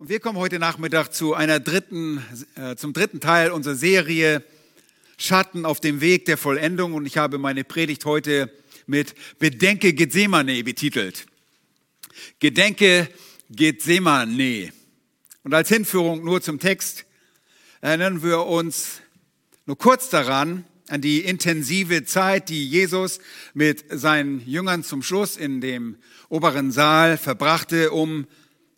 Und wir kommen heute Nachmittag zu einer dritten, äh, zum dritten Teil unserer Serie Schatten auf dem Weg der Vollendung. Und ich habe meine Predigt heute mit Bedenke Gethsemane betitelt. Gedenke Gethsemane. Und als Hinführung nur zum Text erinnern wir uns nur kurz daran, an die intensive Zeit, die Jesus mit seinen Jüngern zum Schluss in dem oberen Saal verbrachte, um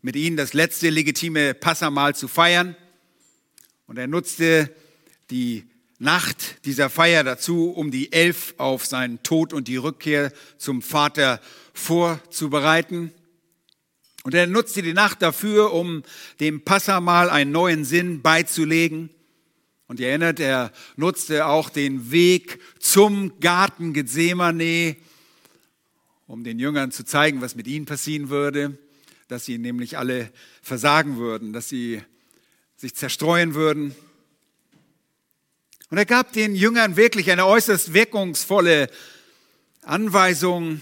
mit ihnen das letzte legitime Passamal zu feiern. Und er nutzte die Nacht dieser Feier dazu, um die Elf auf seinen Tod und die Rückkehr zum Vater vorzubereiten. Und er nutzte die Nacht dafür, um dem Passamal einen neuen Sinn beizulegen. Und ihr erinnert, er nutzte auch den Weg zum Garten Gethsemane, um den Jüngern zu zeigen, was mit ihnen passieren würde dass sie nämlich alle versagen würden, dass sie sich zerstreuen würden. Und er gab den Jüngern wirklich eine äußerst wirkungsvolle Anweisung.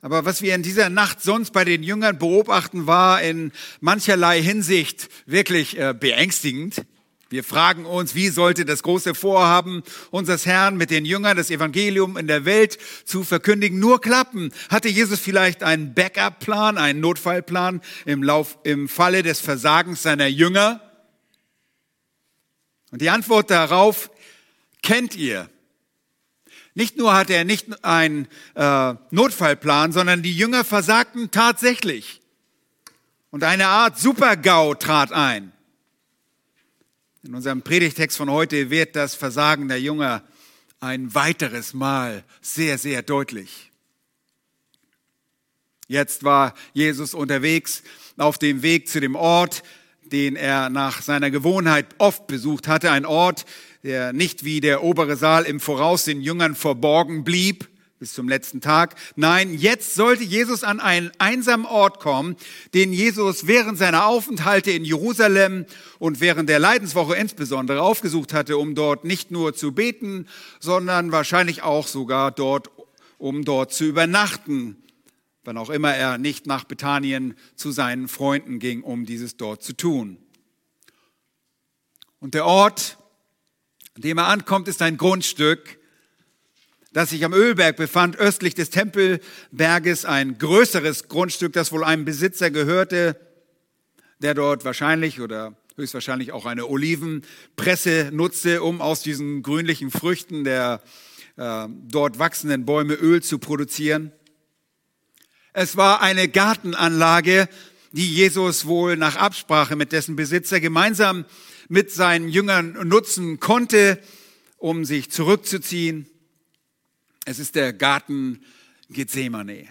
Aber was wir in dieser Nacht sonst bei den Jüngern beobachten, war in mancherlei Hinsicht wirklich äh, beängstigend. Wir fragen uns, wie sollte das große Vorhaben unseres Herrn mit den Jüngern das Evangelium in der Welt zu verkündigen nur klappen? Hatte Jesus vielleicht einen Backup-Plan, einen Notfallplan im, Lauf, im Falle des Versagens seiner Jünger? Und die Antwort darauf kennt ihr. Nicht nur hat er nicht einen äh, Notfallplan, sondern die Jünger versagten tatsächlich. Und eine Art Super-GAU trat ein. In unserem Predigtext von heute wird das Versagen der Jünger ein weiteres Mal sehr, sehr deutlich. Jetzt war Jesus unterwegs auf dem Weg zu dem Ort, den er nach seiner Gewohnheit oft besucht hatte, ein Ort, der nicht wie der obere Saal im Voraus den Jüngern verborgen blieb, bis zum letzten Tag. Nein, jetzt sollte Jesus an einen einsamen Ort kommen, den Jesus während seiner Aufenthalte in Jerusalem und während der Leidenswoche insbesondere aufgesucht hatte, um dort nicht nur zu beten, sondern wahrscheinlich auch sogar dort, um dort zu übernachten, wann auch immer er nicht nach Bethanien zu seinen Freunden ging, um dieses dort zu tun. Und der Ort, an dem er ankommt, ist ein Grundstück, das sich am Ölberg befand, östlich des Tempelberges, ein größeres Grundstück, das wohl einem Besitzer gehörte, der dort wahrscheinlich oder höchstwahrscheinlich auch eine Olivenpresse nutzte, um aus diesen grünlichen Früchten der äh, dort wachsenden Bäume Öl zu produzieren. Es war eine Gartenanlage, die Jesus wohl nach Absprache mit dessen Besitzer gemeinsam mit seinen Jüngern nutzen konnte, um sich zurückzuziehen es ist der Garten Gethsemane.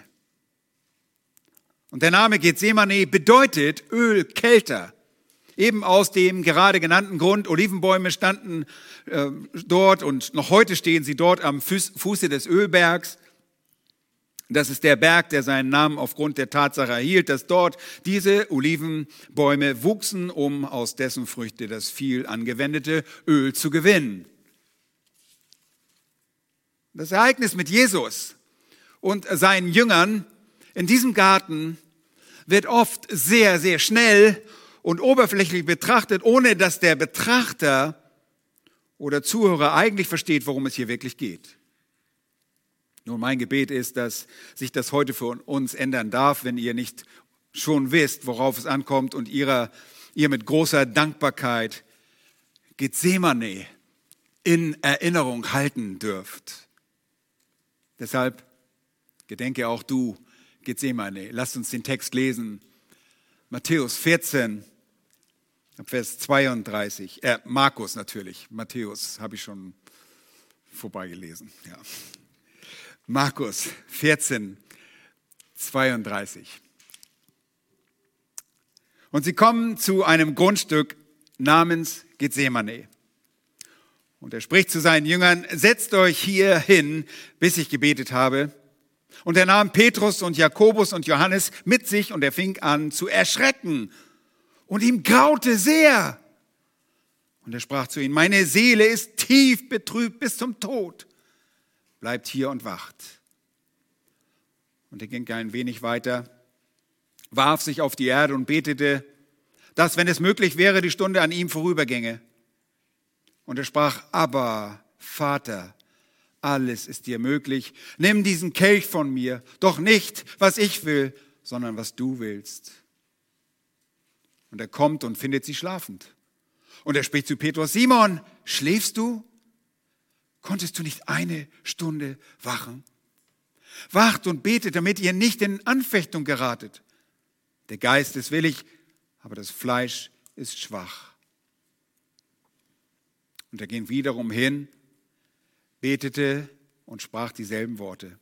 Und der Name Gethsemane bedeutet Ölkelter. Eben aus dem gerade genannten Grund, Olivenbäume standen äh, dort und noch heute stehen sie dort am Fuße des Ölbergs. Das ist der Berg, der seinen Namen aufgrund der Tatsache erhielt, dass dort diese Olivenbäume wuchsen, um aus dessen Früchte das viel angewendete Öl zu gewinnen. Das Ereignis mit Jesus und seinen Jüngern in diesem Garten wird oft sehr, sehr schnell und oberflächlich betrachtet, ohne dass der Betrachter oder Zuhörer eigentlich versteht, worum es hier wirklich geht. Nun, mein Gebet ist, dass sich das heute für uns ändern darf, wenn ihr nicht schon wisst, worauf es ankommt und ihr, ihr mit großer Dankbarkeit Gethsemane in Erinnerung halten dürft. Deshalb gedenke auch du, Gethsemane. Lasst uns den Text lesen. Matthäus 14, Vers 32. Äh, Markus natürlich. Matthäus habe ich schon vorbeigelesen. Ja. Markus 14, 32. Und sie kommen zu einem Grundstück namens Gethsemane. Und er spricht zu seinen Jüngern, setzt euch hier hin, bis ich gebetet habe. Und er nahm Petrus und Jakobus und Johannes mit sich und er fing an zu erschrecken. Und ihm graute sehr. Und er sprach zu ihnen, meine Seele ist tief betrübt bis zum Tod. Bleibt hier und wacht. Und er ging ein wenig weiter warf sich auf die Erde und betete, dass, wenn es möglich wäre, die Stunde an ihm vorübergänge. Und er sprach, aber Vater, alles ist dir möglich. Nimm diesen Kelch von mir, doch nicht, was ich will, sondern was du willst. Und er kommt und findet sie schlafend. Und er spricht zu Petrus, Simon, schläfst du? Konntest du nicht eine Stunde wachen? Wacht und betet, damit ihr nicht in Anfechtung geratet. Der Geist ist willig, aber das Fleisch ist schwach. Und er ging wiederum hin, betete und sprach dieselben Worte.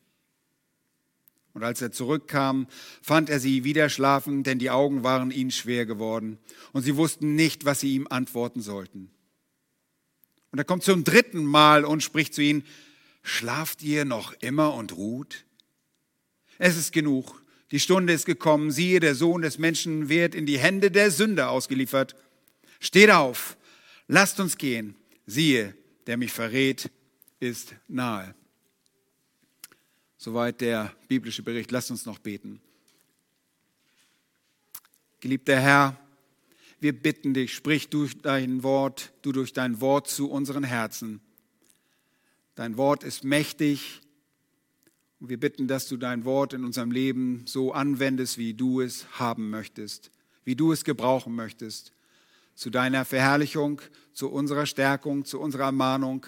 Und als er zurückkam, fand er sie wieder schlafen, denn die Augen waren ihnen schwer geworden und sie wussten nicht, was sie ihm antworten sollten. Und er kommt zum dritten Mal und spricht zu ihnen, schlaft ihr noch immer und ruht? Es ist genug, die Stunde ist gekommen, siehe, der Sohn des Menschen wird in die Hände der Sünder ausgeliefert. Steht auf, lasst uns gehen, siehe, der mich verrät, ist nahe. Soweit der biblische Bericht. Lasst uns noch beten. Geliebter Herr, wir bitten dich, sprich durch dein Wort, du durch dein Wort zu unseren Herzen. Dein Wort ist mächtig und wir bitten, dass du dein Wort in unserem Leben so anwendest, wie du es haben möchtest, wie du es gebrauchen möchtest, zu deiner Verherrlichung, zu unserer Stärkung, zu unserer Ermahnung,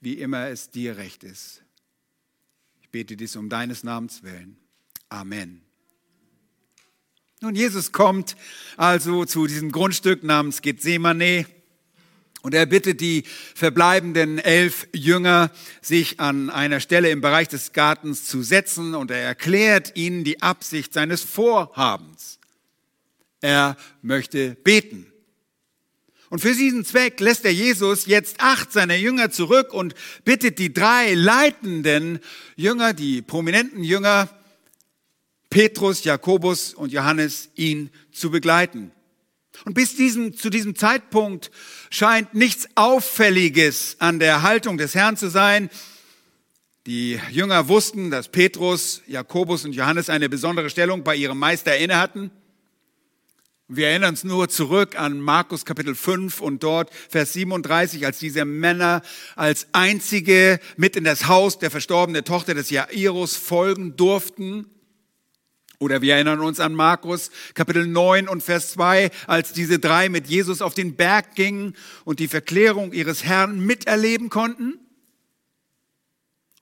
wie immer es dir recht ist bete dies um deines Namens willen. Amen. Nun, Jesus kommt also zu diesem Grundstück namens Gethsemane und er bittet die verbleibenden elf Jünger, sich an einer Stelle im Bereich des Gartens zu setzen und er erklärt ihnen die Absicht seines Vorhabens. Er möchte beten. Und für diesen Zweck lässt er Jesus jetzt acht seiner Jünger zurück und bittet die drei leitenden Jünger, die prominenten Jünger, Petrus, Jakobus und Johannes, ihn zu begleiten. Und bis diesem, zu diesem Zeitpunkt scheint nichts Auffälliges an der Haltung des Herrn zu sein. Die Jünger wussten, dass Petrus, Jakobus und Johannes eine besondere Stellung bei ihrem Meister inne hatten. Wir erinnern uns nur zurück an Markus Kapitel 5 und dort Vers 37, als diese Männer als einzige mit in das Haus der verstorbenen Tochter des Jairus folgen durften. Oder wir erinnern uns an Markus Kapitel 9 und Vers 2, als diese drei mit Jesus auf den Berg gingen und die Verklärung ihres Herrn miterleben konnten.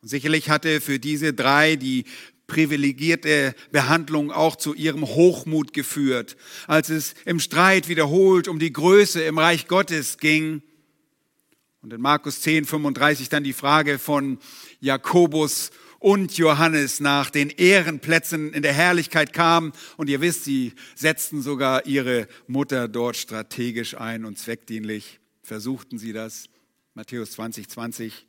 Sicherlich hatte für diese drei die privilegierte Behandlung auch zu ihrem Hochmut geführt, als es im Streit wiederholt um die Größe im Reich Gottes ging. Und in Markus 10, 35 dann die Frage von Jakobus und Johannes nach den Ehrenplätzen in der Herrlichkeit kam. Und ihr wisst, sie setzten sogar ihre Mutter dort strategisch ein und zweckdienlich versuchten sie das. Matthäus 20, 20.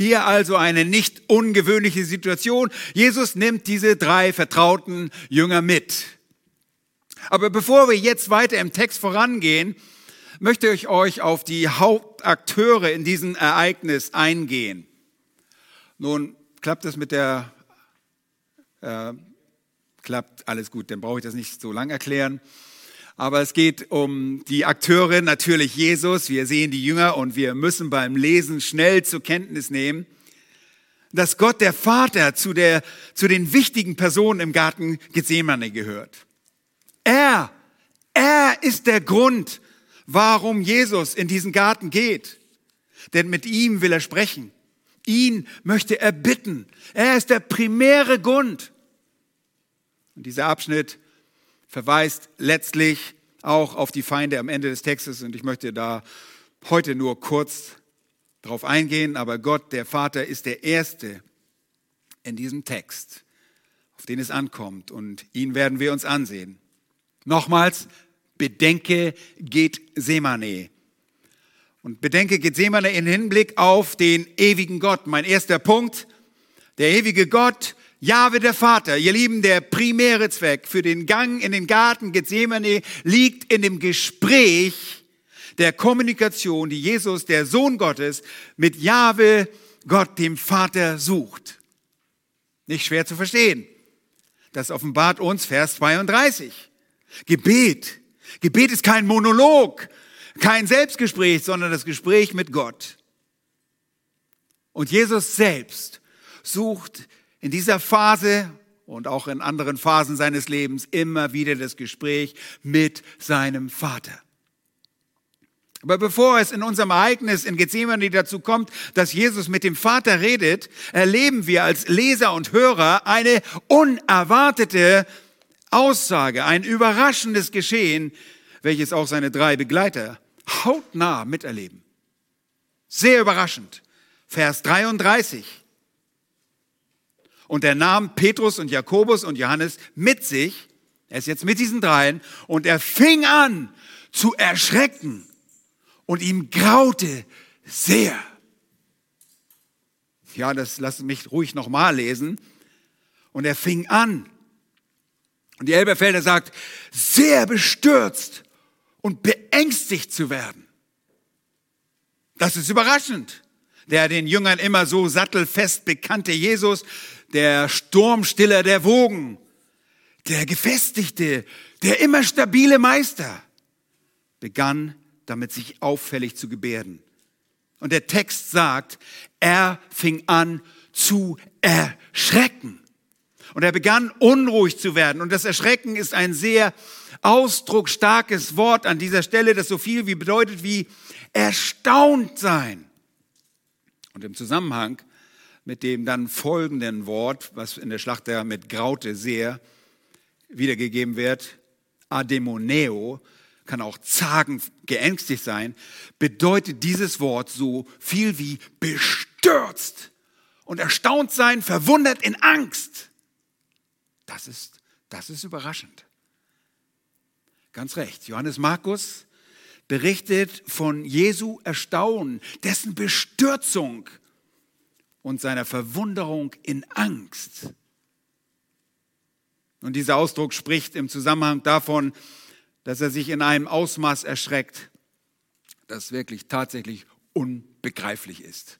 Hier also eine nicht ungewöhnliche Situation. Jesus nimmt diese drei vertrauten Jünger mit. Aber bevor wir jetzt weiter im Text vorangehen, möchte ich euch auf die Hauptakteure in diesem Ereignis eingehen. Nun, klappt das mit der, äh, klappt alles gut, dann brauche ich das nicht so lang erklären. Aber es geht um die Akteure, natürlich Jesus. Wir sehen die Jünger und wir müssen beim Lesen schnell zur Kenntnis nehmen, dass Gott der Vater zu, der, zu den wichtigen Personen im Garten Gethsemane gehört. Er, er ist der Grund, warum Jesus in diesen Garten geht. Denn mit ihm will er sprechen. Ihn möchte er bitten. Er ist der primäre Grund. Und dieser Abschnitt verweist letztlich auch auf die Feinde am Ende des Textes und ich möchte da heute nur kurz drauf eingehen, aber Gott, der Vater, ist der Erste in diesem Text, auf den es ankommt und ihn werden wir uns ansehen. Nochmals, bedenke geht Semane. Und bedenke geht Semane in Hinblick auf den ewigen Gott. Mein erster Punkt, der ewige Gott Jahwe der Vater, ihr Lieben, der primäre Zweck für den Gang in den Garten Gethsemane liegt in dem Gespräch der Kommunikation, die Jesus, der Sohn Gottes, mit Jahwe, Gott, dem Vater, sucht. Nicht schwer zu verstehen. Das offenbart uns Vers 32. Gebet. Gebet ist kein Monolog, kein Selbstgespräch, sondern das Gespräch mit Gott. Und Jesus selbst sucht in dieser Phase und auch in anderen Phasen seines Lebens immer wieder das Gespräch mit seinem Vater. Aber bevor es in unserem Ereignis in Gethsemane dazu kommt, dass Jesus mit dem Vater redet, erleben wir als Leser und Hörer eine unerwartete Aussage, ein überraschendes Geschehen, welches auch seine drei Begleiter hautnah miterleben. Sehr überraschend. Vers 33. Und er nahm Petrus und Jakobus und Johannes mit sich, er ist jetzt mit diesen dreien, und er fing an zu erschrecken und ihm graute sehr. Ja, das lass mich ruhig nochmal lesen. Und er fing an. Und die Elberfelder sagt, sehr bestürzt und beängstigt zu werden. Das ist überraschend. Der den Jüngern immer so sattelfest bekannte Jesus, der Sturmstiller der Wogen, der gefestigte, der immer stabile Meister, begann damit sich auffällig zu gebärden. Und der Text sagt, er fing an zu erschrecken. Und er begann unruhig zu werden. Und das Erschrecken ist ein sehr ausdrucksstarkes Wort an dieser Stelle, das so viel wie bedeutet wie erstaunt sein. Und im Zusammenhang mit dem dann folgenden Wort, was in der Schlacht der mit Graute sehr wiedergegeben wird, Ademoneo, kann auch zagen, geängstigt sein, bedeutet dieses Wort so viel wie bestürzt und erstaunt sein, verwundert in Angst. Das ist, das ist überraschend. Ganz recht. Johannes Markus berichtet von Jesu Erstaunen, dessen Bestürzung und seiner Verwunderung in Angst. Und dieser Ausdruck spricht im Zusammenhang davon, dass er sich in einem Ausmaß erschreckt, das wirklich tatsächlich unbegreiflich ist.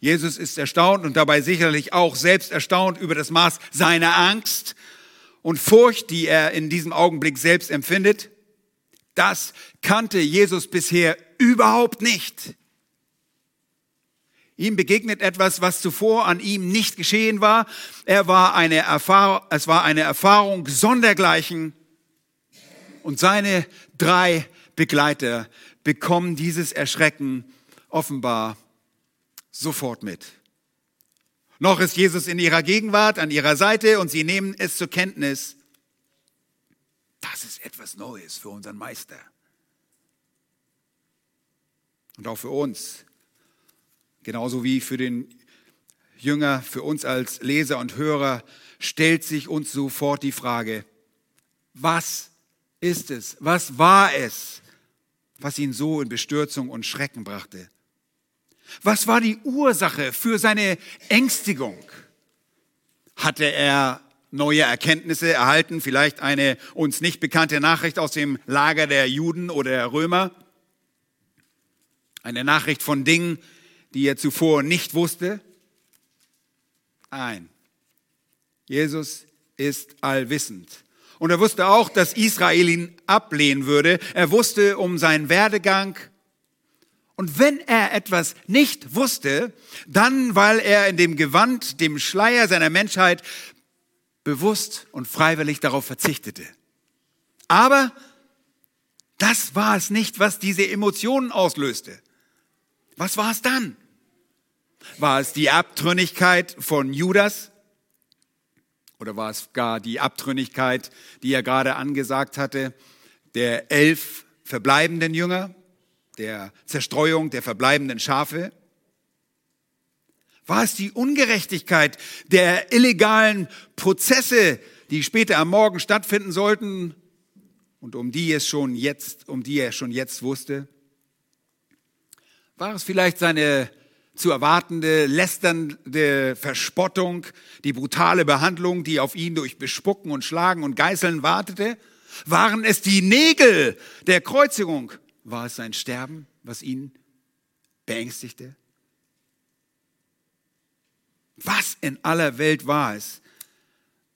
Jesus ist erstaunt und dabei sicherlich auch selbst erstaunt über das Maß seiner Angst und Furcht, die er in diesem Augenblick selbst empfindet. Das kannte Jesus bisher überhaupt nicht. Ihm begegnet etwas, was zuvor an ihm nicht geschehen war. Er war eine Erfahrung, es war eine Erfahrung sondergleichen und seine drei Begleiter bekommen dieses Erschrecken offenbar sofort mit. Noch ist Jesus in ihrer Gegenwart, an ihrer Seite und sie nehmen es zur Kenntnis. Das ist etwas Neues für unseren Meister. Und auch für uns, genauso wie für den Jünger, für uns als Leser und Hörer, stellt sich uns sofort die Frage, was ist es? Was war es, was ihn so in Bestürzung und Schrecken brachte? Was war die Ursache für seine Ängstigung? Hatte er neue Erkenntnisse erhalten, vielleicht eine uns nicht bekannte Nachricht aus dem Lager der Juden oder der Römer? Eine Nachricht von Dingen, die er zuvor nicht wusste? Nein. Jesus ist allwissend. Und er wusste auch, dass Israel ihn ablehnen würde. Er wusste um seinen Werdegang. Und wenn er etwas nicht wusste, dann weil er in dem Gewand, dem Schleier seiner Menschheit bewusst und freiwillig darauf verzichtete. Aber das war es nicht, was diese Emotionen auslöste. Was war es dann? War es die Abtrünnigkeit von Judas? Oder war es gar die Abtrünnigkeit, die er gerade angesagt hatte, der elf verbleibenden Jünger, der Zerstreuung der verbleibenden Schafe? War es die Ungerechtigkeit der illegalen Prozesse, die später am Morgen stattfinden sollten und um die es schon jetzt, um die er schon jetzt wusste? War es vielleicht seine zu erwartende, lästernde Verspottung, die brutale Behandlung, die auf ihn durch Bespucken und Schlagen und Geißeln wartete? Waren es die Nägel der Kreuzigung? War es sein Sterben, was ihn beängstigte? Was in aller Welt war es,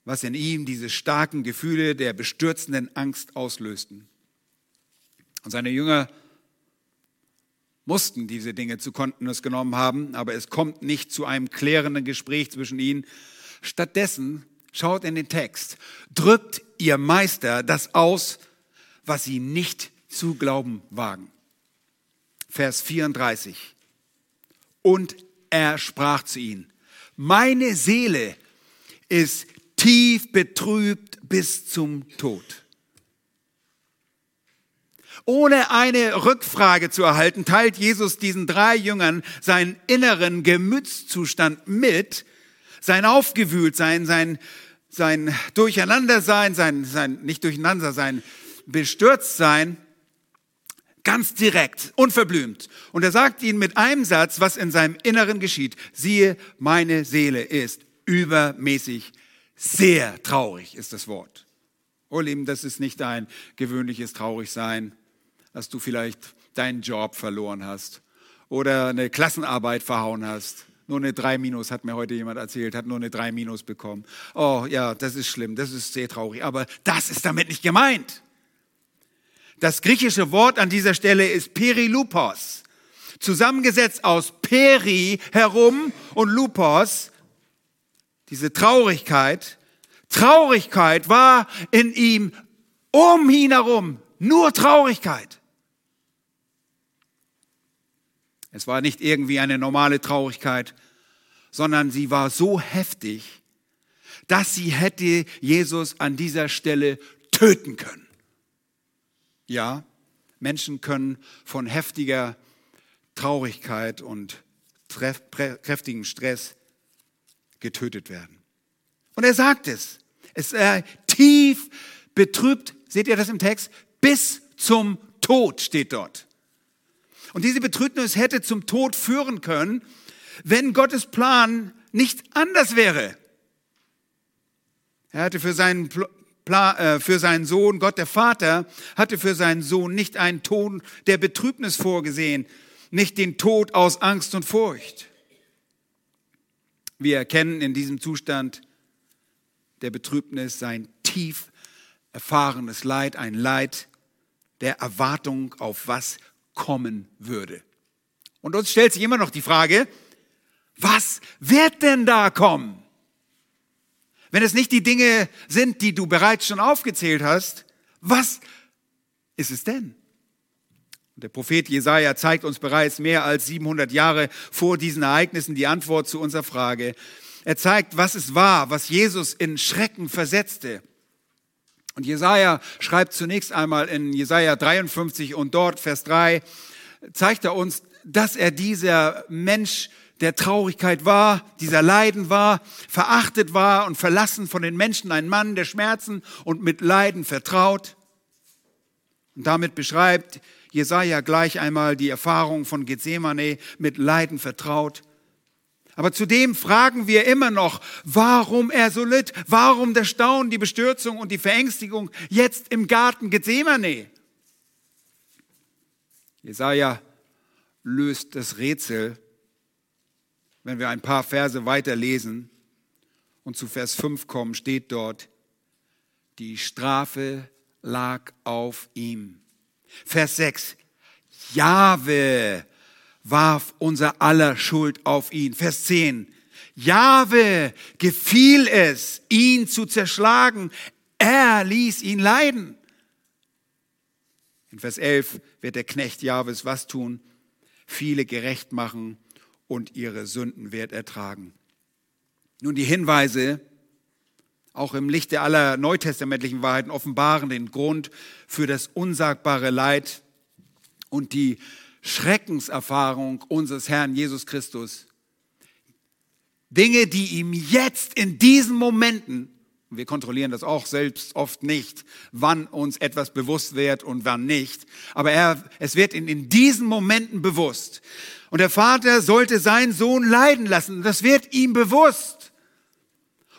was in ihm diese starken Gefühle der bestürzenden Angst auslösten. Und seine Jünger mussten diese Dinge zu Kontenance genommen haben, aber es kommt nicht zu einem klärenden Gespräch zwischen ihnen. Stattdessen schaut in den Text, drückt ihr Meister das aus, was sie nicht zu glauben wagen. Vers 34. Und er sprach zu ihnen, meine Seele ist tief betrübt bis zum Tod. Ohne eine Rückfrage zu erhalten, teilt Jesus diesen drei Jüngern seinen inneren Gemütszustand mit, sein Aufgewühltsein, sein, sein Durcheinandersein, sein, sein, nicht Durcheinander sein, Bestürztsein, ganz direkt, unverblümt. Und er sagt ihnen mit einem Satz, was in seinem Inneren geschieht. Siehe, meine Seele ist übermäßig sehr traurig, ist das Wort. Oh Lieben, das ist nicht ein gewöhnliches Traurigsein dass du vielleicht deinen Job verloren hast oder eine Klassenarbeit verhauen hast. Nur eine 3 Minus, hat mir heute jemand erzählt, hat nur eine 3 Minus bekommen. Oh ja, das ist schlimm, das ist sehr traurig, aber das ist damit nicht gemeint. Das griechische Wort an dieser Stelle ist Perilupos, zusammengesetzt aus Peri herum und Lupos, diese Traurigkeit. Traurigkeit war in ihm um ihn herum, nur Traurigkeit. Es war nicht irgendwie eine normale Traurigkeit, sondern sie war so heftig, dass sie hätte Jesus an dieser Stelle töten können. Ja, Menschen können von heftiger Traurigkeit und kräftigem Stress getötet werden. Und er sagt es. Es ist tief betrübt, seht ihr das im Text? Bis zum Tod steht dort. Und diese Betrübnis hätte zum Tod führen können, wenn Gottes Plan nicht anders wäre. Er hatte für seinen, Plan, äh, für seinen Sohn, Gott der Vater, hatte für seinen Sohn nicht einen Ton der Betrübnis vorgesehen, nicht den Tod aus Angst und Furcht. Wir erkennen in diesem Zustand der Betrübnis sein tief erfahrenes Leid, ein Leid der Erwartung auf was kommen würde. Und uns stellt sich immer noch die Frage, was wird denn da kommen? Wenn es nicht die Dinge sind, die du bereits schon aufgezählt hast, was ist es denn? Der Prophet Jesaja zeigt uns bereits mehr als 700 Jahre vor diesen Ereignissen die Antwort zu unserer Frage. Er zeigt, was es war, was Jesus in Schrecken versetzte. Und Jesaja schreibt zunächst einmal in Jesaja 53 und dort Vers 3 zeigt er uns, dass er dieser Mensch der Traurigkeit war, dieser Leiden war, verachtet war und verlassen von den Menschen, ein Mann der Schmerzen und mit Leiden vertraut. Und damit beschreibt Jesaja gleich einmal die Erfahrung von Gethsemane mit Leiden vertraut. Aber zudem fragen wir immer noch, warum er so litt, warum der Staunen, die Bestürzung und die Verängstigung jetzt im Garten Gethsemane. Jesaja löst das Rätsel, wenn wir ein paar Verse weiter lesen und zu Vers 5 kommen, steht dort, die Strafe lag auf ihm. Vers 6, Jahwe warf unser aller Schuld auf ihn. Vers 10. Jahwe gefiel es, ihn zu zerschlagen. Er ließ ihn leiden. In Vers 11 wird der Knecht Jahwes was tun? Viele gerecht machen und ihre Sünden wird ertragen. Nun, die Hinweise, auch im Lichte aller neutestamentlichen Wahrheiten, offenbaren den Grund für das unsagbare Leid und die Schreckenserfahrung unseres Herrn Jesus Christus. Dinge, die ihm jetzt in diesen Momenten, wir kontrollieren das auch selbst oft nicht, wann uns etwas bewusst wird und wann nicht, aber er, es wird in, in diesen Momenten bewusst. Und der Vater sollte seinen Sohn leiden lassen. Das wird ihm bewusst.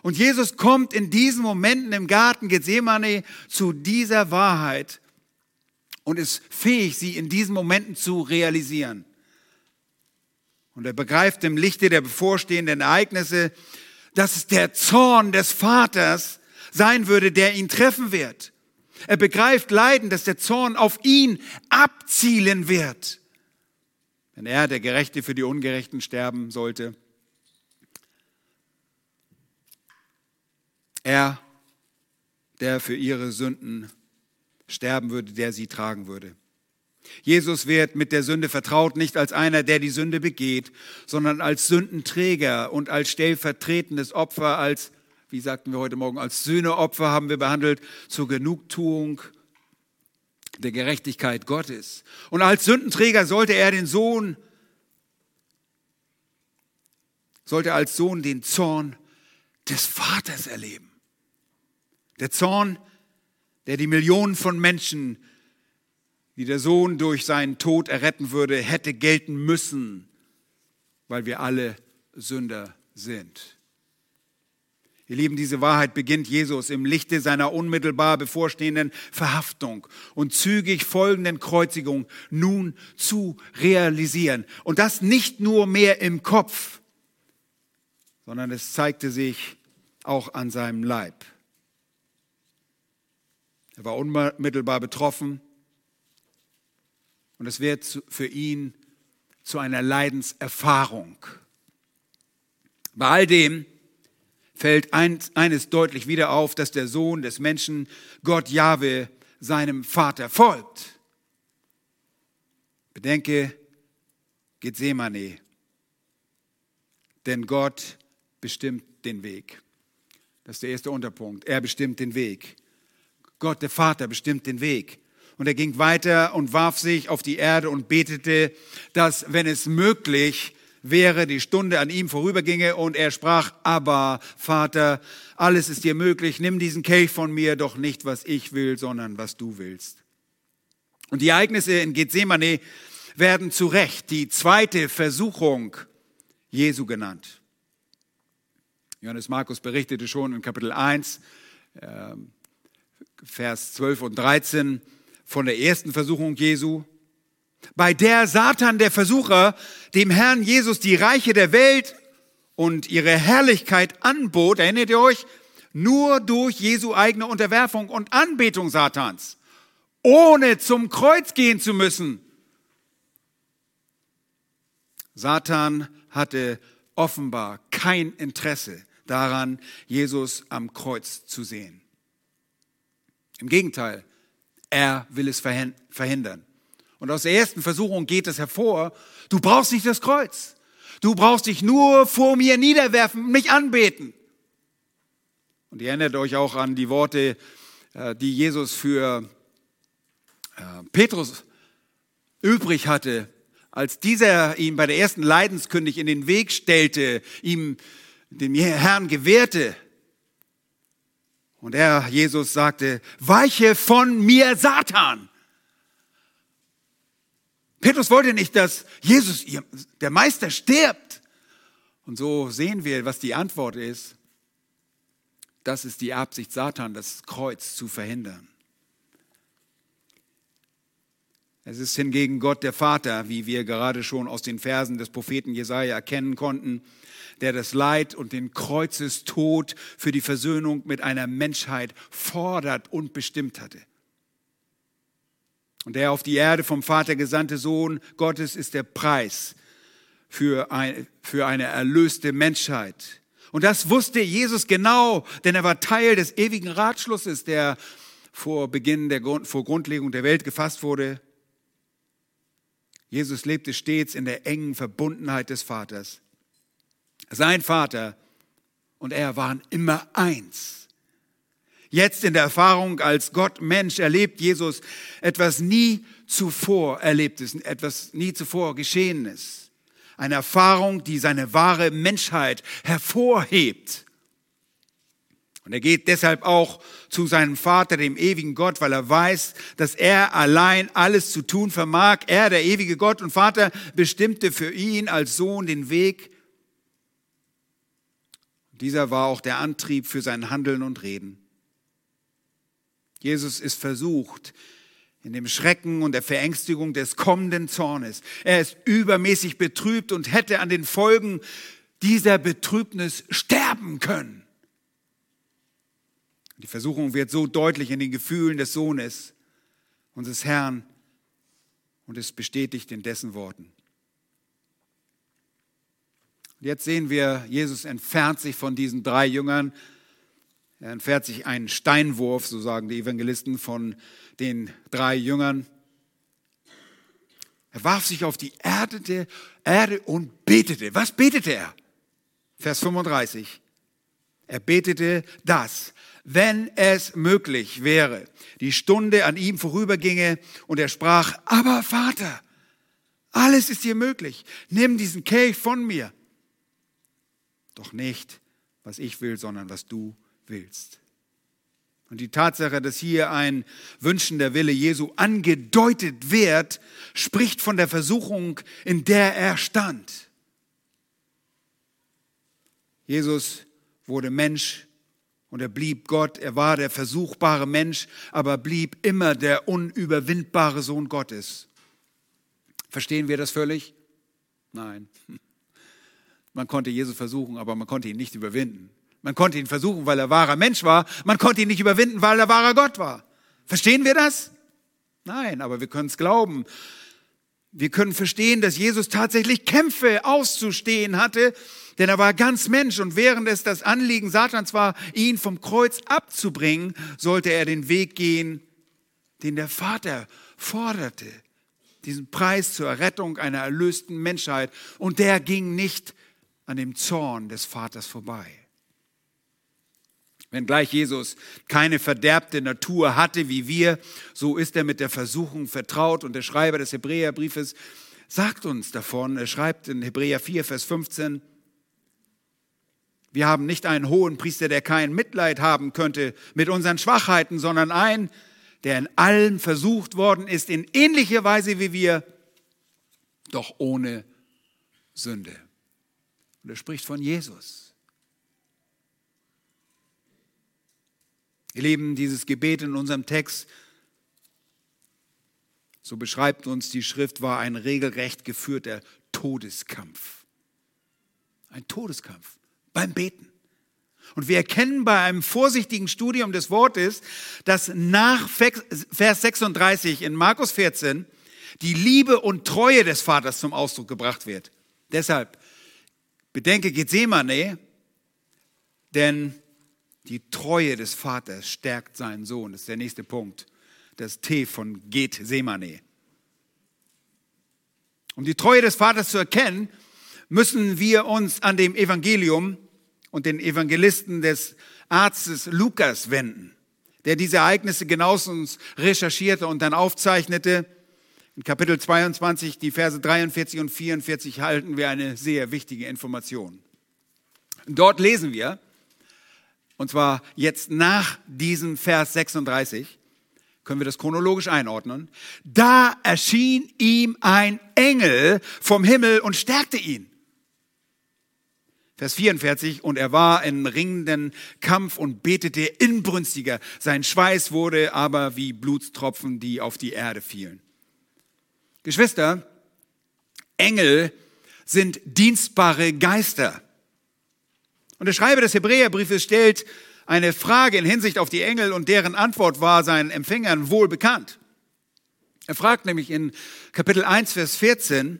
Und Jesus kommt in diesen Momenten im Garten Gethsemane zu dieser Wahrheit und ist fähig, sie in diesen Momenten zu realisieren. Und er begreift im Lichte der bevorstehenden Ereignisse, dass es der Zorn des Vaters sein würde, der ihn treffen wird. Er begreift Leiden, dass der Zorn auf ihn abzielen wird. Wenn er, der Gerechte, für die Ungerechten sterben sollte. Er, der für ihre Sünden sterben würde, der sie tragen würde. Jesus wird mit der Sünde vertraut, nicht als einer, der die Sünde begeht, sondern als Sündenträger und als stellvertretendes Opfer, als, wie sagten wir heute Morgen, als Sühneopfer haben wir behandelt, zur Genugtuung der Gerechtigkeit Gottes. Und als Sündenträger sollte er den Sohn, sollte als Sohn den Zorn des Vaters erleben. Der Zorn, der die Millionen von Menschen die der Sohn durch seinen Tod erretten würde, hätte gelten müssen, weil wir alle Sünder sind. Ihr Lieben, diese Wahrheit beginnt Jesus im Lichte seiner unmittelbar bevorstehenden Verhaftung und zügig folgenden Kreuzigung nun zu realisieren. Und das nicht nur mehr im Kopf, sondern es zeigte sich auch an seinem Leib. Er war unmittelbar betroffen und es wird für ihn zu einer Leidenserfahrung. Bei all dem fällt eines deutlich wieder auf, dass der Sohn des Menschen, Gott Jahwe, seinem Vater folgt. Bedenke Gethsemane, denn Gott bestimmt den Weg. Das ist der erste Unterpunkt. Er bestimmt den Weg. Gott, der Vater, bestimmt den Weg. Und er ging weiter und warf sich auf die Erde und betete, dass, wenn es möglich wäre, die Stunde an ihm vorüberginge. Und er sprach, aber Vater, alles ist dir möglich, nimm diesen Kelch von mir, doch nicht, was ich will, sondern was du willst. Und die Ereignisse in Gethsemane werden zu Recht die zweite Versuchung Jesu genannt. Johannes Markus berichtete schon in Kapitel 1, ähm, Vers 12 und 13, von der ersten Versuchung Jesu, bei der Satan, der Versucher, dem Herrn Jesus die Reiche der Welt und ihre Herrlichkeit anbot, erinnert ihr euch, nur durch Jesu eigene Unterwerfung und Anbetung Satans, ohne zum Kreuz gehen zu müssen. Satan hatte offenbar kein Interesse daran, Jesus am Kreuz zu sehen. Im Gegenteil, er will es verhindern. Und aus der ersten Versuchung geht es hervor, du brauchst nicht das Kreuz. Du brauchst dich nur vor mir niederwerfen, mich anbeten. Und ihr erinnert euch auch an die Worte, äh, die Jesus für äh, Petrus übrig hatte, als dieser ihm bei der ersten Leidenskündig in den Weg stellte, ihm dem Herrn gewährte, und er, Jesus, sagte, weiche von mir, Satan. Petrus wollte nicht, dass Jesus, der Meister, stirbt. Und so sehen wir, was die Antwort ist. Das ist die Absicht Satan, das Kreuz zu verhindern. Es ist hingegen Gott der Vater, wie wir gerade schon aus den Versen des Propheten Jesaja erkennen konnten, der das Leid und den Kreuzestod für die Versöhnung mit einer Menschheit fordert und bestimmt hatte. Und der auf die Erde vom Vater gesandte Sohn Gottes ist der Preis für, ein, für eine erlöste Menschheit. Und das wusste Jesus genau, denn er war Teil des ewigen Ratschlusses, der vor Beginn der vor Grundlegung der Welt gefasst wurde. Jesus lebte stets in der engen Verbundenheit des Vaters. Sein Vater und er waren immer eins. Jetzt in der Erfahrung als Gott Mensch erlebt Jesus etwas nie zuvor erlebtes, etwas nie zuvor geschehenes. Eine Erfahrung, die seine wahre Menschheit hervorhebt. Und er geht deshalb auch zu seinem Vater, dem ewigen Gott, weil er weiß, dass er allein alles zu tun vermag. Er, der ewige Gott und Vater, bestimmte für ihn als Sohn den Weg dieser war auch der Antrieb für sein Handeln und Reden. Jesus ist versucht in dem Schrecken und der Verängstigung des kommenden Zornes. Er ist übermäßig betrübt und hätte an den Folgen dieser Betrübnis sterben können. Die Versuchung wird so deutlich in den Gefühlen des Sohnes, unseres Herrn, und es bestätigt in dessen Worten. Jetzt sehen wir, Jesus entfernt sich von diesen drei Jüngern. Er entfernt sich einen Steinwurf, so sagen die Evangelisten, von den drei Jüngern. Er warf sich auf die Erde, Erde und betete. Was betete er? Vers 35. Er betete das, wenn es möglich wäre, die Stunde an ihm vorüberginge und er sprach, aber Vater, alles ist dir möglich, nimm diesen Kelch von mir. Doch nicht, was ich will, sondern was du willst. Und die Tatsache, dass hier ein wünschender Wille Jesu angedeutet wird, spricht von der Versuchung, in der er stand. Jesus wurde Mensch und er blieb Gott. Er war der versuchbare Mensch, aber blieb immer der unüberwindbare Sohn Gottes. Verstehen wir das völlig? Nein. Man konnte Jesus versuchen, aber man konnte ihn nicht überwinden. Man konnte ihn versuchen, weil er wahrer Mensch war. Man konnte ihn nicht überwinden, weil er wahrer Gott war. Verstehen wir das? Nein, aber wir können es glauben. Wir können verstehen, dass Jesus tatsächlich Kämpfe auszustehen hatte, denn er war ganz Mensch und während es das Anliegen Satans war, ihn vom Kreuz abzubringen, sollte er den Weg gehen, den der Vater forderte. Diesen Preis zur Errettung einer erlösten Menschheit. Und der ging nicht an dem Zorn des Vaters vorbei. Wenngleich Jesus keine verderbte Natur hatte wie wir, so ist er mit der Versuchung vertraut. Und der Schreiber des Hebräerbriefes sagt uns davon, er schreibt in Hebräer 4, Vers 15, wir haben nicht einen hohen Priester, der kein Mitleid haben könnte mit unseren Schwachheiten, sondern einen, der in allen versucht worden ist, in ähnlicher Weise wie wir, doch ohne Sünde. Und er spricht von Jesus. Ihr Lieben, dieses Gebet in unserem Text, so beschreibt uns die Schrift, war ein regelrecht geführter Todeskampf. Ein Todeskampf beim Beten. Und wir erkennen bei einem vorsichtigen Studium des Wortes, dass nach Vers 36 in Markus 14 die Liebe und Treue des Vaters zum Ausdruck gebracht wird. Deshalb bedenke Gethsemane, denn die Treue des Vaters stärkt seinen Sohn. Das ist der nächste Punkt. Das T von Gethsemane. Um die Treue des Vaters zu erkennen, müssen wir uns an dem Evangelium und den Evangelisten des Arztes Lukas wenden, der diese Ereignisse genauestens recherchierte und dann aufzeichnete. In Kapitel 22, die Verse 43 und 44 halten wir eine sehr wichtige Information. Dort lesen wir, und zwar jetzt nach diesem Vers 36, können wir das chronologisch einordnen. Da erschien ihm ein Engel vom Himmel und stärkte ihn. Vers 44, und er war in ringenden Kampf und betete inbrünstiger. Sein Schweiß wurde aber wie Blutstropfen, die auf die Erde fielen. Geschwister, Engel sind dienstbare Geister. Und der Schreiber des Hebräerbriefes stellt eine Frage in Hinsicht auf die Engel und deren Antwort war seinen Empfängern wohl bekannt. Er fragt nämlich in Kapitel 1, Vers 14,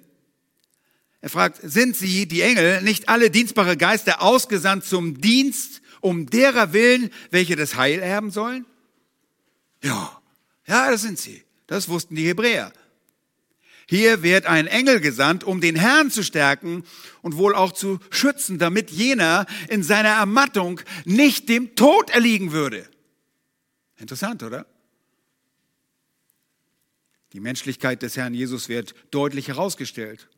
er fragt, sind sie, die Engel, nicht alle dienstbare Geister ausgesandt zum Dienst um derer willen, welche das Heil erben sollen? Ja, ja, das sind sie. Das wussten die Hebräer. Hier wird ein Engel gesandt, um den Herrn zu stärken und wohl auch zu schützen, damit jener in seiner Ermattung nicht dem Tod erliegen würde. Interessant, oder? Die Menschlichkeit des Herrn Jesus wird deutlich herausgestellt.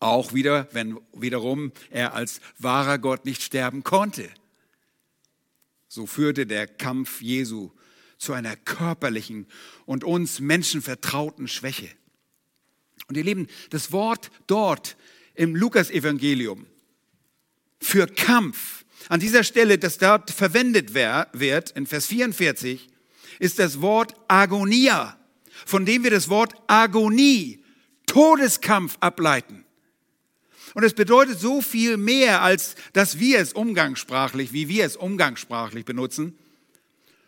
Auch wieder, wenn wiederum er als wahrer Gott nicht sterben konnte. So führte der Kampf Jesu zu einer körperlichen und uns Menschen vertrauten Schwäche. Und ihr Lieben, das Wort dort im Lukas-Evangelium für Kampf, an dieser Stelle, das dort verwendet wird, in Vers 44, ist das Wort Agonia, von dem wir das Wort Agonie, Todeskampf ableiten. Und es bedeutet so viel mehr, als dass wir es umgangssprachlich, wie wir es umgangssprachlich benutzen.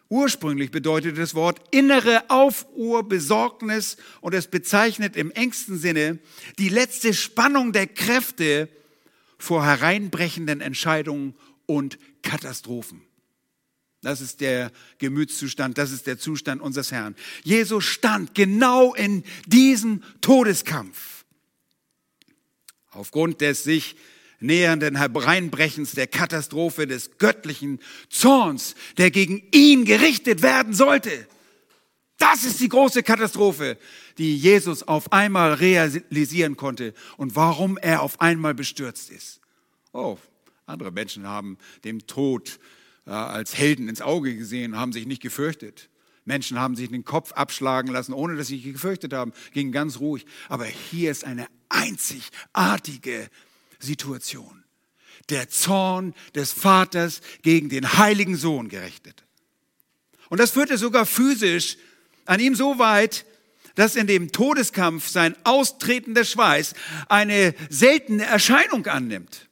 Ursprünglich bedeutet das Wort innere Aufruhr, Besorgnis und es bezeichnet im engsten Sinne die letzte Spannung der Kräfte vor hereinbrechenden Entscheidungen und Katastrophen. Das ist der Gemütszustand, das ist der Zustand unseres Herrn. Jesus stand genau in diesem Todeskampf. Aufgrund des sich nähernden Hereinbrechens der Katastrophe des göttlichen Zorns, der gegen ihn gerichtet werden sollte. Das ist die große Katastrophe, die Jesus auf einmal realisieren konnte und warum er auf einmal bestürzt ist. Oh, andere Menschen haben dem Tod ja, als Helden ins Auge gesehen haben sich nicht gefürchtet. Menschen haben sich den Kopf abschlagen lassen, ohne dass sie sich gefürchtet haben, gingen ganz ruhig. Aber hier ist eine einzigartige Situation. Der Zorn des Vaters gegen den heiligen Sohn gerichtet. Und das führte sogar physisch an ihm so weit, dass in dem Todeskampf sein austretender Schweiß eine seltene Erscheinung annimmt.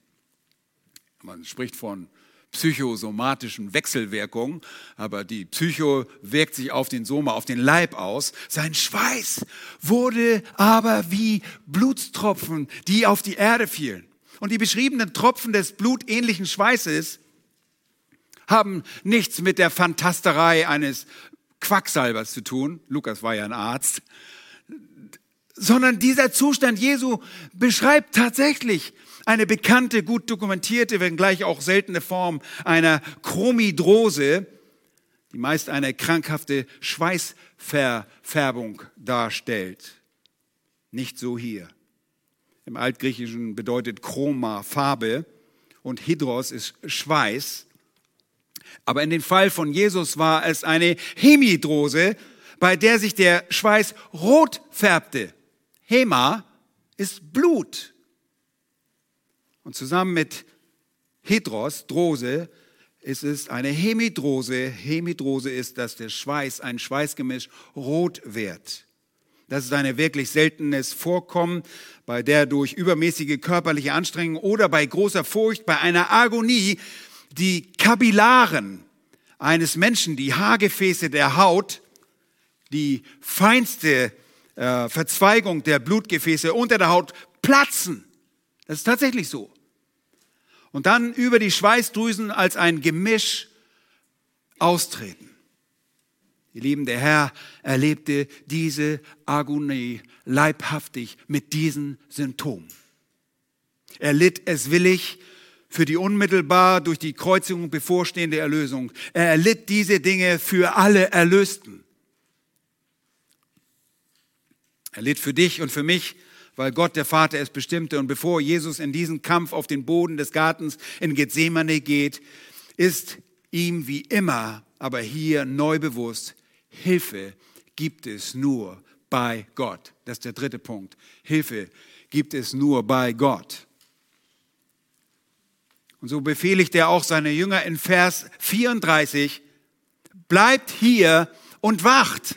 Man spricht von psychosomatischen Wechselwirkungen, aber die Psycho wirkt sich auf den Soma, auf den Leib aus. Sein Schweiß wurde aber wie Blutstropfen, die auf die Erde fielen. Und die beschriebenen Tropfen des blutähnlichen Schweißes haben nichts mit der Fantasterei eines Quacksalbers zu tun. Lukas war ja ein Arzt. Sondern dieser Zustand Jesu beschreibt tatsächlich eine bekannte, gut dokumentierte, wenngleich auch seltene Form einer Chromidrose, die meist eine krankhafte Schweißverfärbung darstellt. Nicht so hier. Im Altgriechischen bedeutet Chroma Farbe und Hydros ist Schweiß. Aber in dem Fall von Jesus war es eine Hemidrose, bei der sich der Schweiß rot färbte. Hema ist Blut. Und zusammen mit Hydros, Drose, ist es eine Hemidrose. Hemidrose ist, dass der Schweiß, ein Schweißgemisch, rot wird. Das ist ein wirklich seltenes Vorkommen, bei der durch übermäßige körperliche Anstrengung oder bei großer Furcht, bei einer Agonie, die Kapillaren eines Menschen, die Haargefäße der Haut, die feinste äh, Verzweigung der Blutgefäße unter der Haut platzen. Das ist tatsächlich so. Und dann über die Schweißdrüsen als ein Gemisch austreten. Ihr Lieben, der Herr erlebte diese Agonie leibhaftig mit diesen Symptomen. Er litt es willig für die unmittelbar durch die Kreuzigung bevorstehende Erlösung. Er erlitt diese Dinge für alle Erlösten. Er litt für dich und für mich weil Gott der Vater es bestimmte. Und bevor Jesus in diesen Kampf auf den Boden des Gartens in Gethsemane geht, ist ihm wie immer, aber hier neu bewusst, Hilfe gibt es nur bei Gott. Das ist der dritte Punkt. Hilfe gibt es nur bei Gott. Und so befehligt er auch seine Jünger in Vers 34, bleibt hier und wacht.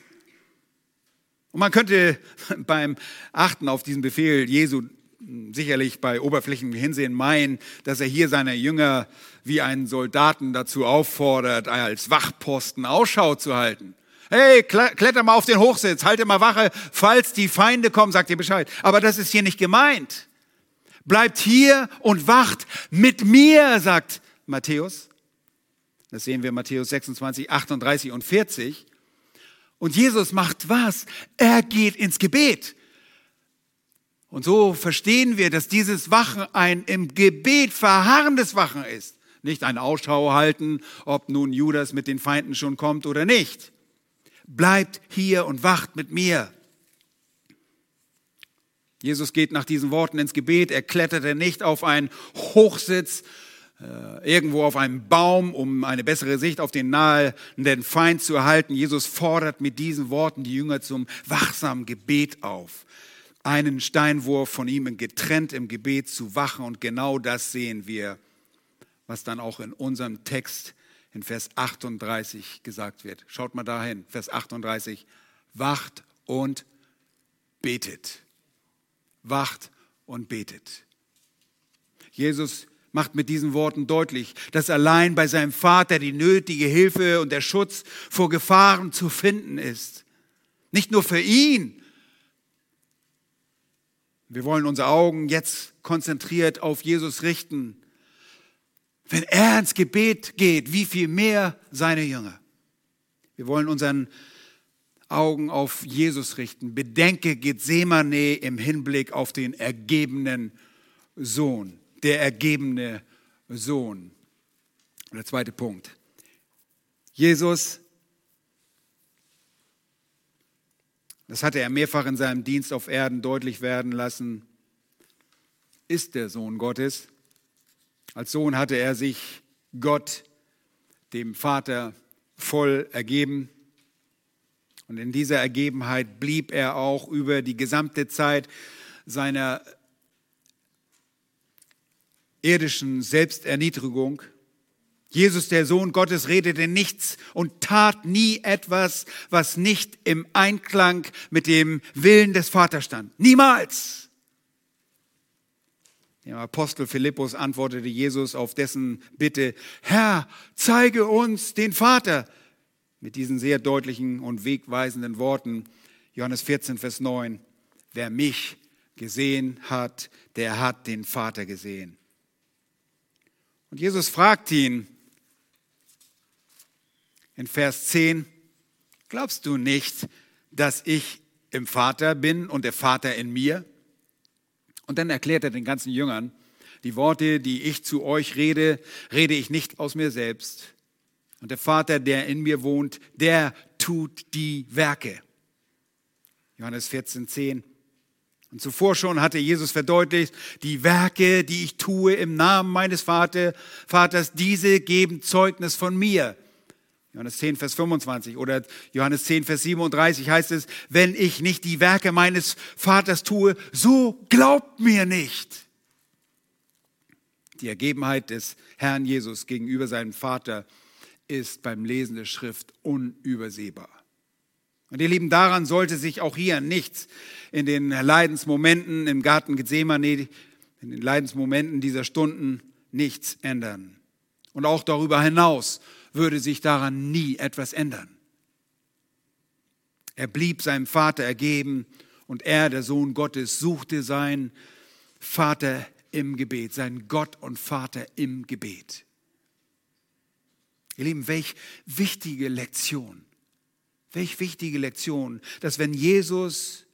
Und man könnte beim Achten auf diesen Befehl Jesu sicherlich bei oberflächlichem Hinsehen meinen, dass er hier seine Jünger wie einen Soldaten dazu auffordert, als Wachposten Ausschau zu halten. Hey, kletter mal auf den Hochsitz, halte mal Wache, falls die Feinde kommen, sagt ihr Bescheid. Aber das ist hier nicht gemeint. Bleibt hier und wacht mit mir, sagt Matthäus. Das sehen wir in Matthäus 26, 38 und 40. Und Jesus macht was? Er geht ins Gebet. Und so verstehen wir, dass dieses Wachen ein im Gebet verharrendes Wachen ist. Nicht ein Ausschau halten, ob nun Judas mit den Feinden schon kommt oder nicht. Bleibt hier und wacht mit mir. Jesus geht nach diesen Worten ins Gebet. Er kletterte nicht auf einen Hochsitz, äh, irgendwo auf einem Baum, um eine bessere Sicht auf den nahenden Feind zu erhalten. Jesus fordert mit diesen Worten die Jünger zum wachsamen Gebet auf. Einen Steinwurf von ihm getrennt im Gebet zu wachen und genau das sehen wir, was dann auch in unserem Text in Vers 38 gesagt wird. Schaut mal dahin, Vers 38. Wacht und betet. Wacht und betet. Jesus macht mit diesen Worten deutlich, dass allein bei seinem Vater die nötige Hilfe und der Schutz vor Gefahren zu finden ist. Nicht nur für ihn. Wir wollen unsere Augen jetzt konzentriert auf Jesus richten. Wenn er ins Gebet geht, wie viel mehr seine Jünger. Wir wollen unseren Augen auf Jesus richten. Bedenke Gethsemane im Hinblick auf den ergebenen Sohn der ergebene Sohn. der zweite Punkt. Jesus, das hatte er mehrfach in seinem Dienst auf Erden deutlich werden lassen, ist der Sohn Gottes. Als Sohn hatte er sich Gott, dem Vater, voll ergeben. Und in dieser Ergebenheit blieb er auch über die gesamte Zeit seiner irdischen Selbsterniedrigung. Jesus, der Sohn Gottes, redete nichts und tat nie etwas, was nicht im Einklang mit dem Willen des Vaters stand. Niemals. Dem Apostel Philippus antwortete Jesus auf dessen Bitte, Herr, zeige uns den Vater. Mit diesen sehr deutlichen und wegweisenden Worten, Johannes 14, Vers 9, wer mich gesehen hat, der hat den Vater gesehen. Und Jesus fragt ihn in Vers 10, glaubst du nicht, dass ich im Vater bin und der Vater in mir? Und dann erklärt er den ganzen Jüngern, die Worte, die ich zu euch rede, rede ich nicht aus mir selbst. Und der Vater, der in mir wohnt, der tut die Werke. Johannes 14, 10. Und zuvor schon hatte Jesus verdeutlicht, die Werke, die ich tue im Namen meines Vater, Vaters, diese geben Zeugnis von mir. Johannes 10, Vers 25 oder Johannes 10, Vers 37 heißt es, wenn ich nicht die Werke meines Vaters tue, so glaubt mir nicht. Die Ergebenheit des Herrn Jesus gegenüber seinem Vater ist beim Lesen der Schrift unübersehbar. Und ihr Lieben, daran sollte sich auch hier nichts in den Leidensmomenten im Garten Gethsemane, in den Leidensmomenten dieser Stunden nichts ändern. Und auch darüber hinaus würde sich daran nie etwas ändern. Er blieb seinem Vater ergeben und er, der Sohn Gottes, suchte seinen Vater im Gebet, seinen Gott und Vater im Gebet. Ihr Lieben, welch wichtige Lektion Welch wichtige Lektion, dass wenn Jesus,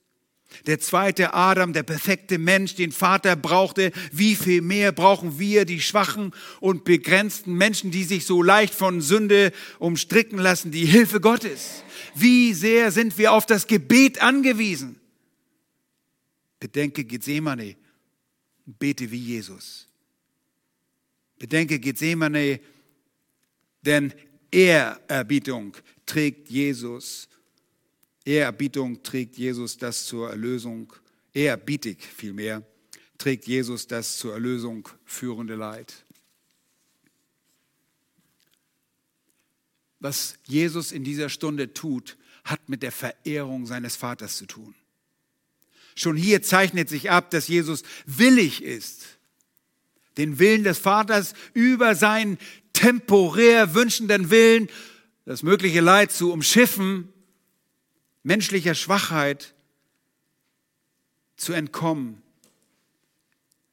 der zweite Adam, der perfekte Mensch, den Vater brauchte, wie viel mehr brauchen wir, die schwachen und begrenzten Menschen, die sich so leicht von Sünde umstricken lassen, die Hilfe Gottes. Wie sehr sind wir auf das Gebet angewiesen? Bedenke Gethsemane, bete wie Jesus. Bedenke Gethsemane, denn Ehrerbietung trägt Jesus, Ehrerbietung trägt Jesus das zur Erlösung, ehrerbietig vielmehr, trägt Jesus das zur Erlösung führende Leid. Was Jesus in dieser Stunde tut, hat mit der Verehrung seines Vaters zu tun. Schon hier zeichnet sich ab, dass Jesus willig ist, den Willen des Vaters über seinen temporär wünschenden Willen das mögliche Leid zu umschiffen, menschlicher Schwachheit zu entkommen.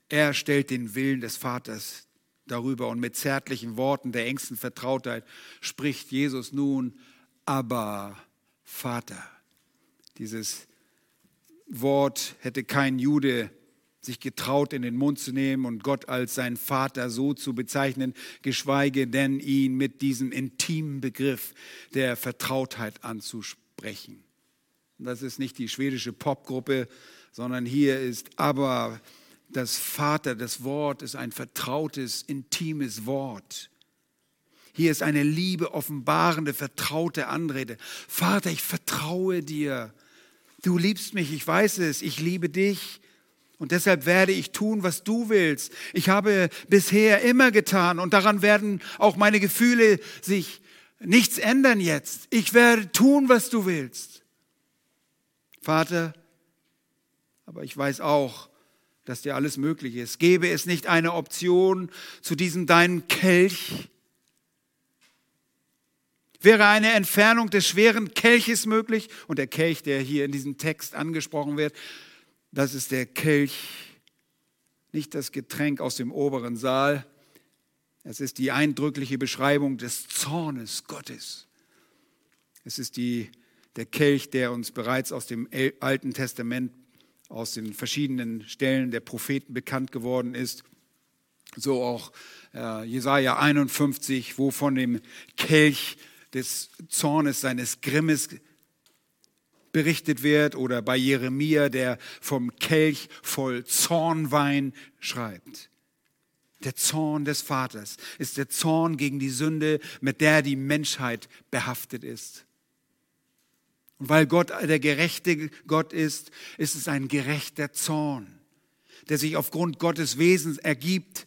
Er stellt den Willen des Vaters darüber und mit zärtlichen Worten der engsten Vertrautheit spricht Jesus nun, aber Vater. Dieses Wort hätte kein Jude sich getraut, in den Mund zu nehmen und Gott als sein Vater so zu bezeichnen, geschweige denn ihn mit diesem intimen Begriff der Vertrautheit anzusprechen. Das ist nicht die schwedische Popgruppe, sondern hier ist aber das Vater, das Wort ist ein vertrautes, intimes Wort. Hier ist eine Liebe offenbarende, vertraute Anrede. Vater, ich vertraue dir. Du liebst mich, ich weiß es, ich liebe dich. Und deshalb werde ich tun, was du willst. Ich habe bisher immer getan und daran werden auch meine Gefühle sich nichts ändern jetzt. Ich werde tun, was du willst. Vater, aber ich weiß auch, dass dir alles möglich ist. Gäbe es nicht eine Option zu diesem deinen Kelch? Wäre eine Entfernung des schweren Kelches möglich? Und der Kelch, der hier in diesem Text angesprochen wird, das ist der Kelch, nicht das Getränk aus dem oberen Saal. Es ist die eindrückliche Beschreibung des Zornes Gottes. Es ist die, der Kelch, der uns bereits aus dem Alten Testament aus den verschiedenen Stellen der Propheten bekannt geworden ist. So auch äh, Jesaja 51, wo von dem Kelch des Zornes, seines Grimmes berichtet wird, oder bei Jeremia, der vom Kelch voll Zornwein schreibt. Der Zorn des Vaters ist der Zorn gegen die Sünde, mit der die Menschheit behaftet ist. Und weil Gott der gerechte Gott ist, ist es ein gerechter Zorn, der sich aufgrund Gottes Wesens ergibt,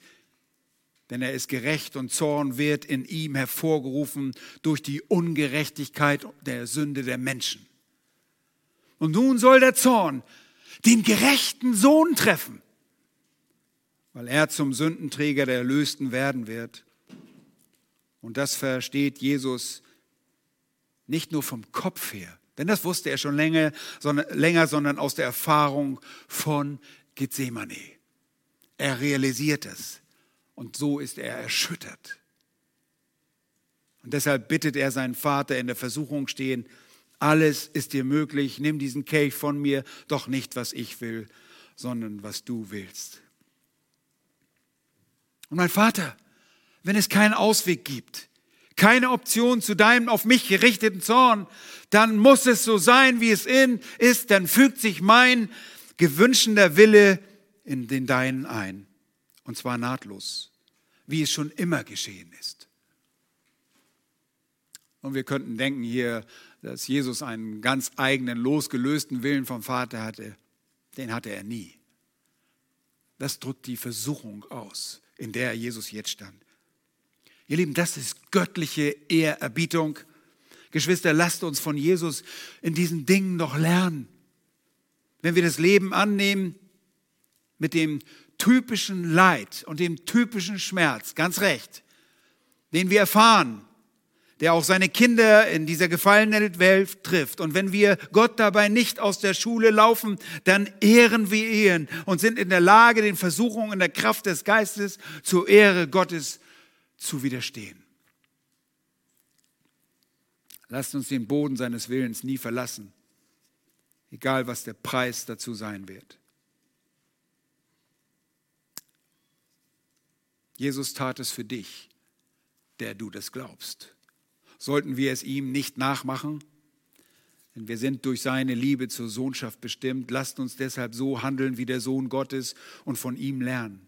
denn er ist gerecht und Zorn wird in ihm hervorgerufen durch die Ungerechtigkeit der Sünde der Menschen. Und nun soll der Zorn den gerechten Sohn treffen, weil er zum Sündenträger der Erlösten werden wird. Und das versteht Jesus nicht nur vom Kopf her, denn das wusste er schon länger, sondern, länger, sondern aus der Erfahrung von Gethsemane. Er realisiert es und so ist er erschüttert. Und deshalb bittet er seinen Vater in der Versuchung stehen, alles ist dir möglich, nimm diesen Kelch von mir, doch nicht, was ich will, sondern was du willst. Und mein Vater, wenn es keinen Ausweg gibt, keine Option zu deinem auf mich gerichteten Zorn, dann muss es so sein, wie es in ist, dann fügt sich mein gewünschender Wille in den deinen ein. Und zwar nahtlos, wie es schon immer geschehen ist. Und wir könnten denken hier, dass Jesus einen ganz eigenen, losgelösten Willen vom Vater hatte. Den hatte er nie. Das drückt die Versuchung aus, in der Jesus jetzt stand. Ihr Lieben, das ist göttliche Ehrerbietung. Geschwister, lasst uns von Jesus in diesen Dingen noch lernen. Wenn wir das Leben annehmen mit dem typischen Leid und dem typischen Schmerz, ganz recht, den wir erfahren, der auch seine Kinder in dieser gefallenen Welt trifft. Und wenn wir Gott dabei nicht aus der Schule laufen, dann ehren wir ihn und sind in der Lage, den Versuchungen in der Kraft des Geistes zur Ehre Gottes zu widerstehen. Lasst uns den Boden seines Willens nie verlassen, egal was der Preis dazu sein wird. Jesus tat es für dich, der du das glaubst. Sollten wir es ihm nicht nachmachen? Denn wir sind durch seine Liebe zur Sohnschaft bestimmt. Lasst uns deshalb so handeln wie der Sohn Gottes und von ihm lernen.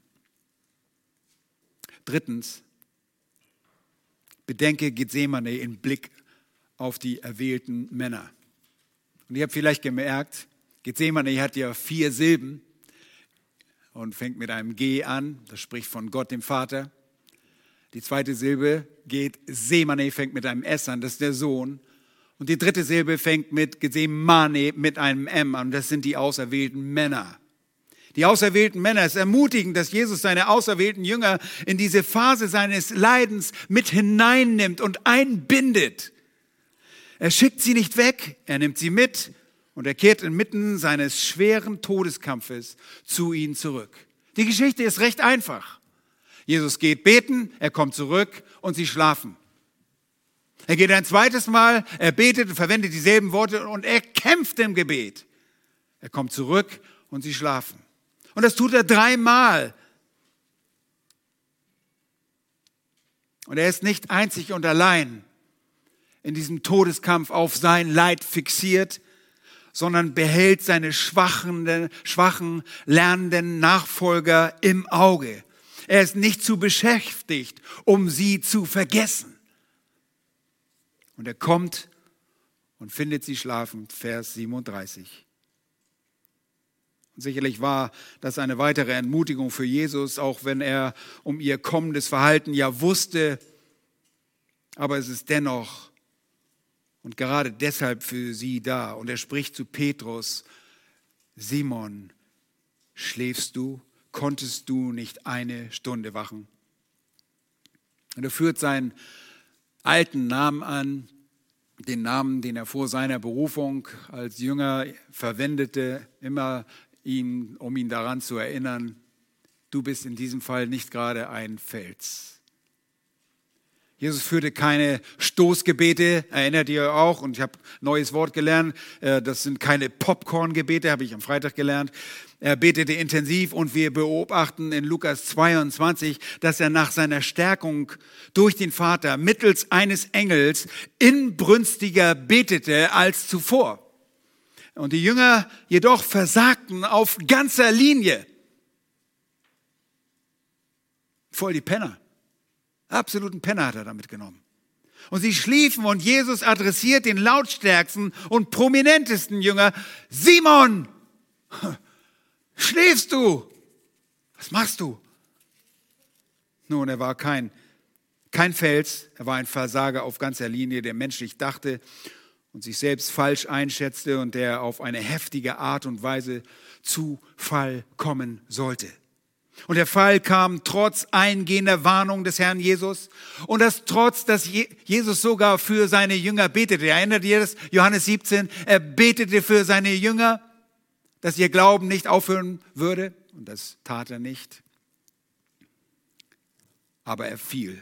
Drittens, Bedenke Gethsemane in Blick auf die erwählten Männer. Und ihr habt vielleicht gemerkt, Gethsemane hat ja vier Silben und fängt mit einem G an. Das spricht von Gott, dem Vater. Die zweite Silbe geht Semane, fängt mit einem S an, das ist der Sohn. Und die dritte Silbe fängt mit Gesemane, mit einem M an, das sind die auserwählten Männer die auserwählten Männer. Es ermutigen, dass Jesus seine auserwählten Jünger in diese Phase seines Leidens mit hineinnimmt und einbindet. Er schickt sie nicht weg, er nimmt sie mit und er kehrt inmitten seines schweren Todeskampfes zu ihnen zurück. Die Geschichte ist recht einfach. Jesus geht beten, er kommt zurück und sie schlafen. Er geht ein zweites Mal, er betet und verwendet dieselben Worte und er kämpft im Gebet. Er kommt zurück und sie schlafen. Und das tut er dreimal. Und er ist nicht einzig und allein in diesem Todeskampf auf sein Leid fixiert, sondern behält seine schwachen, schwachen, lernenden Nachfolger im Auge. Er ist nicht zu beschäftigt, um sie zu vergessen. Und er kommt und findet sie schlafend, Vers 37. Sicherlich war das eine weitere Entmutigung für Jesus, auch wenn er um ihr kommendes Verhalten ja wusste. Aber es ist dennoch und gerade deshalb für sie da. Und er spricht zu Petrus, Simon, schläfst du? Konntest du nicht eine Stunde wachen? Und er führt seinen alten Namen an, den Namen, den er vor seiner Berufung als Jünger verwendete, immer ihm, um ihn daran zu erinnern, du bist in diesem Fall nicht gerade ein Fels. Jesus führte keine Stoßgebete, erinnert ihr auch, und ich habe neues Wort gelernt, äh, das sind keine Popcorn-Gebete, habe ich am Freitag gelernt. Er betete intensiv und wir beobachten in Lukas 22, dass er nach seiner Stärkung durch den Vater mittels eines Engels inbrünstiger betete als zuvor. Und die Jünger jedoch versagten auf ganzer Linie. Voll die Penner. Absoluten Penner hat er damit genommen. Und sie schliefen und Jesus adressiert den lautstärksten und prominentesten Jünger, Simon, schläfst du? Was machst du? Nun, er war kein, kein Fels, er war ein Versager auf ganzer Linie, der menschlich dachte und sich selbst falsch einschätzte und der auf eine heftige Art und Weise zu Fall kommen sollte. Und der Fall kam trotz eingehender Warnung des Herrn Jesus und das trotz, dass Jesus sogar für seine Jünger betete. Erinnert ihr das? Johannes 17, er betete für seine Jünger, dass ihr Glauben nicht aufhören würde. Und das tat er nicht. Aber er fiel.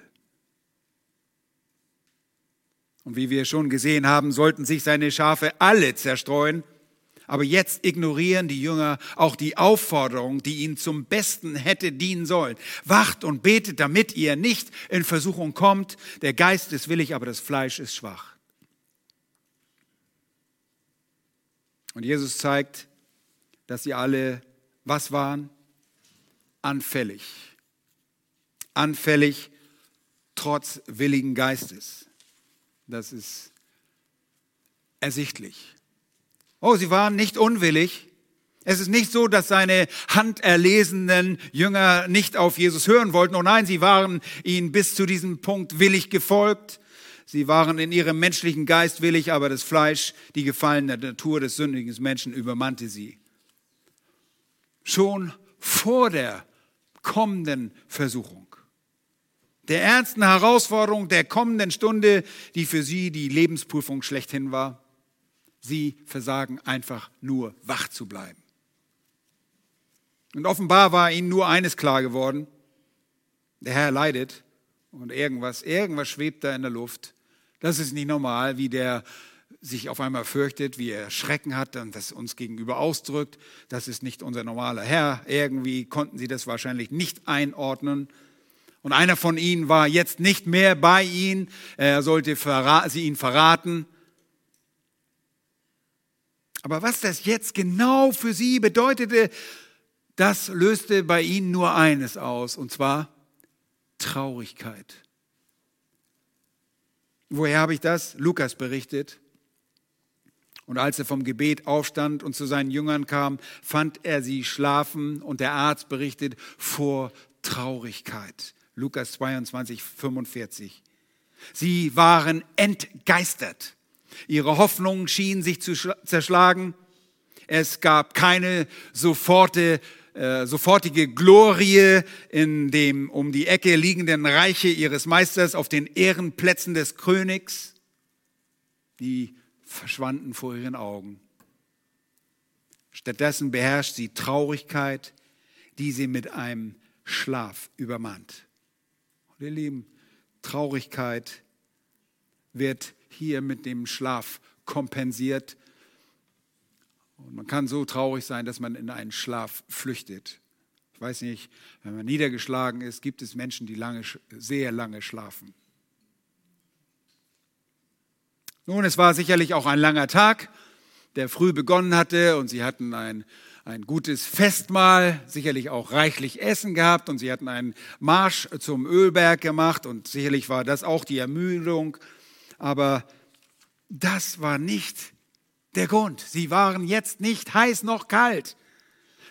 Und wie wir schon gesehen haben, sollten sich seine Schafe alle zerstreuen aber jetzt ignorieren die Jünger auch die Aufforderung, die ihnen zum Besten hätte dienen sollen. Wacht und betet, damit ihr nicht in Versuchung kommt. Der Geist ist willig, aber das Fleisch ist schwach. Und Jesus zeigt, dass sie alle was waren? Anfällig. Anfällig trotz willigen Geistes. Das ist ersichtlich. Oh, sie waren nicht unwillig. Es ist nicht so, dass seine handerlesenen Jünger nicht auf Jesus hören wollten. Oh nein, sie waren ihnen bis zu diesem Punkt willig gefolgt. Sie waren in ihrem menschlichen Geist willig, aber das Fleisch, die gefallene Natur des sündigen Menschen übermannte sie. Schon vor der kommenden Versuchung, der ernsten Herausforderung der kommenden Stunde, die für sie die Lebensprüfung schlechthin war, Sie versagen einfach nur wach zu bleiben. Und offenbar war ihnen nur eines klar geworden. Der Herr leidet und irgendwas, irgendwas schwebt da in der Luft. Das ist nicht normal, wie der sich auf einmal fürchtet, wie er Schrecken hat und das uns gegenüber ausdrückt. Das ist nicht unser normaler Herr. Irgendwie konnten sie das wahrscheinlich nicht einordnen. Und einer von ihnen war jetzt nicht mehr bei ihnen. Er sollte sie ihn verraten. Aber was das jetzt genau für sie bedeutete, das löste bei ihnen nur eines aus, und zwar Traurigkeit. Woher habe ich das? Lukas berichtet. Und als er vom Gebet aufstand und zu seinen Jüngern kam, fand er sie schlafen und der Arzt berichtet vor Traurigkeit. Lukas 22, 45. Sie waren entgeistert. Ihre Hoffnungen schienen sich zu zerschlagen. Es gab keine soforte, äh, sofortige Glorie in dem um die Ecke liegenden Reiche ihres Meisters auf den Ehrenplätzen des Königs. Die verschwanden vor ihren Augen. Stattdessen beherrscht sie Traurigkeit, die sie mit einem Schlaf übermannt. Und ihr Lieben, Traurigkeit wird hier mit dem Schlaf kompensiert. Und man kann so traurig sein, dass man in einen Schlaf flüchtet. Ich weiß nicht, wenn man niedergeschlagen ist, gibt es Menschen, die lange, sehr lange schlafen. Nun, es war sicherlich auch ein langer Tag, der früh begonnen hatte und sie hatten ein, ein gutes Festmahl, sicherlich auch reichlich Essen gehabt und sie hatten einen Marsch zum Ölberg gemacht und sicherlich war das auch die Ermüdung aber das war nicht der Grund. Sie waren jetzt nicht heiß noch kalt.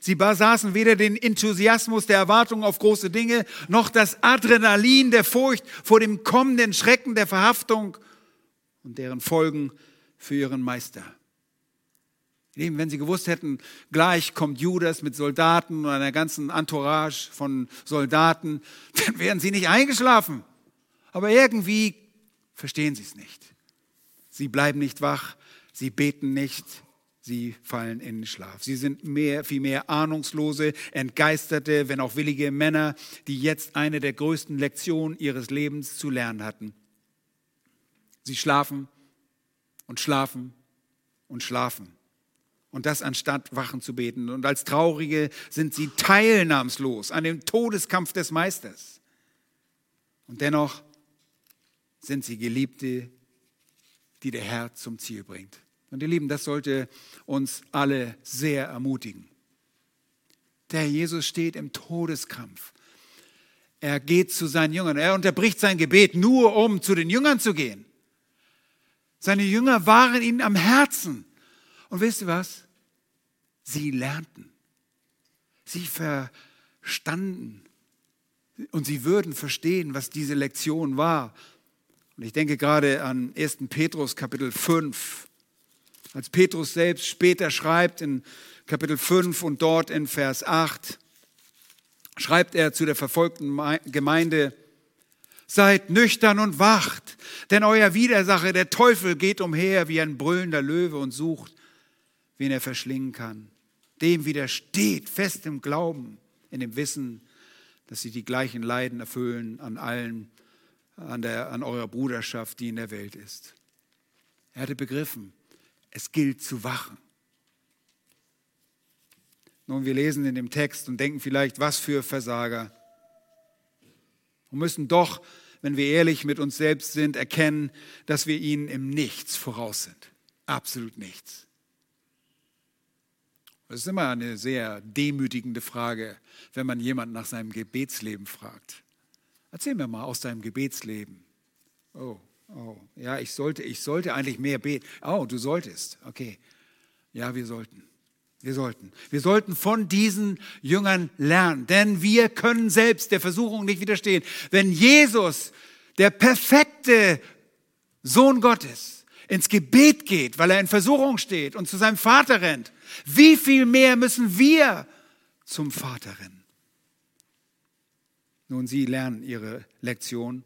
Sie besaßen weder den Enthusiasmus der Erwartung auf große Dinge, noch das Adrenalin der Furcht vor dem kommenden Schrecken der Verhaftung und deren Folgen für ihren Meister. Wenn sie gewusst hätten, gleich kommt Judas mit Soldaten und einer ganzen Entourage von Soldaten, dann wären sie nicht eingeschlafen. Aber irgendwie verstehen sie es nicht. Sie bleiben nicht wach, sie beten nicht, sie fallen in den Schlaf. Sie sind mehr, vielmehr ahnungslose, entgeisterte, wenn auch willige Männer, die jetzt eine der größten Lektionen ihres Lebens zu lernen hatten. Sie schlafen und schlafen und schlafen. Und das anstatt Wachen zu beten. Und als Traurige sind sie teilnahmslos an dem Todeskampf des Meisters. Und dennoch sind sie Geliebte, die der Herr zum Ziel bringt. Und ihr Lieben, das sollte uns alle sehr ermutigen. Der Jesus steht im Todeskampf. Er geht zu seinen Jüngern. Er unterbricht sein Gebet nur, um zu den Jüngern zu gehen. Seine Jünger waren ihnen am Herzen. Und wisst ihr was? Sie lernten. Sie verstanden. Und sie würden verstehen, was diese Lektion war. Und ich denke gerade an 1. Petrus Kapitel 5. Als Petrus selbst später schreibt in Kapitel 5 und dort in Vers 8, schreibt er zu der verfolgten Gemeinde, Seid nüchtern und wacht, denn euer Widersacher, der Teufel, geht umher wie ein brüllender Löwe und sucht, wen er verschlingen kann. Dem widersteht fest im Glauben, in dem Wissen, dass sie die gleichen Leiden erfüllen an allen, an, der, an eurer Bruderschaft, die in der Welt ist. Er hatte begriffen, es gilt zu wachen. Nun, wir lesen in dem Text und denken vielleicht, was für Versager und müssen doch, wenn wir ehrlich mit uns selbst sind, erkennen, dass wir ihnen im Nichts voraus sind. Absolut nichts. Das ist immer eine sehr demütigende Frage, wenn man jemanden nach seinem Gebetsleben fragt. Erzähl mir mal aus deinem Gebetsleben. Oh, oh, ja, ich sollte, ich sollte eigentlich mehr beten. Oh, du solltest. Okay. Ja, wir sollten. Wir sollten. Wir sollten von diesen Jüngern lernen, denn wir können selbst der Versuchung nicht widerstehen. Wenn Jesus, der perfekte Sohn Gottes, ins Gebet geht, weil er in Versuchung steht und zu seinem Vater rennt, wie viel mehr müssen wir zum Vater rennen? Nun, sie lernen ihre Lektion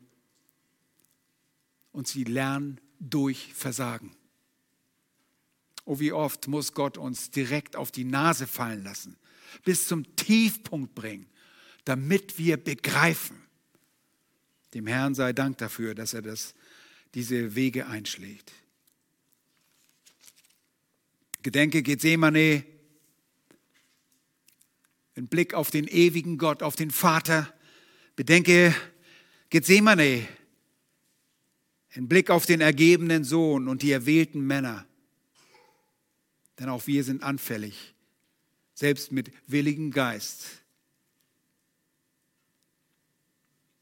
und sie lernen durch Versagen. Oh, wie oft muss Gott uns direkt auf die Nase fallen lassen, bis zum Tiefpunkt bringen, damit wir begreifen. Dem Herrn sei Dank dafür, dass er das, diese Wege einschlägt. Gedenke Gethsemane, in Blick auf den ewigen Gott, auf den Vater. Bedenke Gethsemane, in Blick auf den ergebenen Sohn und die erwählten Männer. Denn auch wir sind anfällig, selbst mit willigem Geist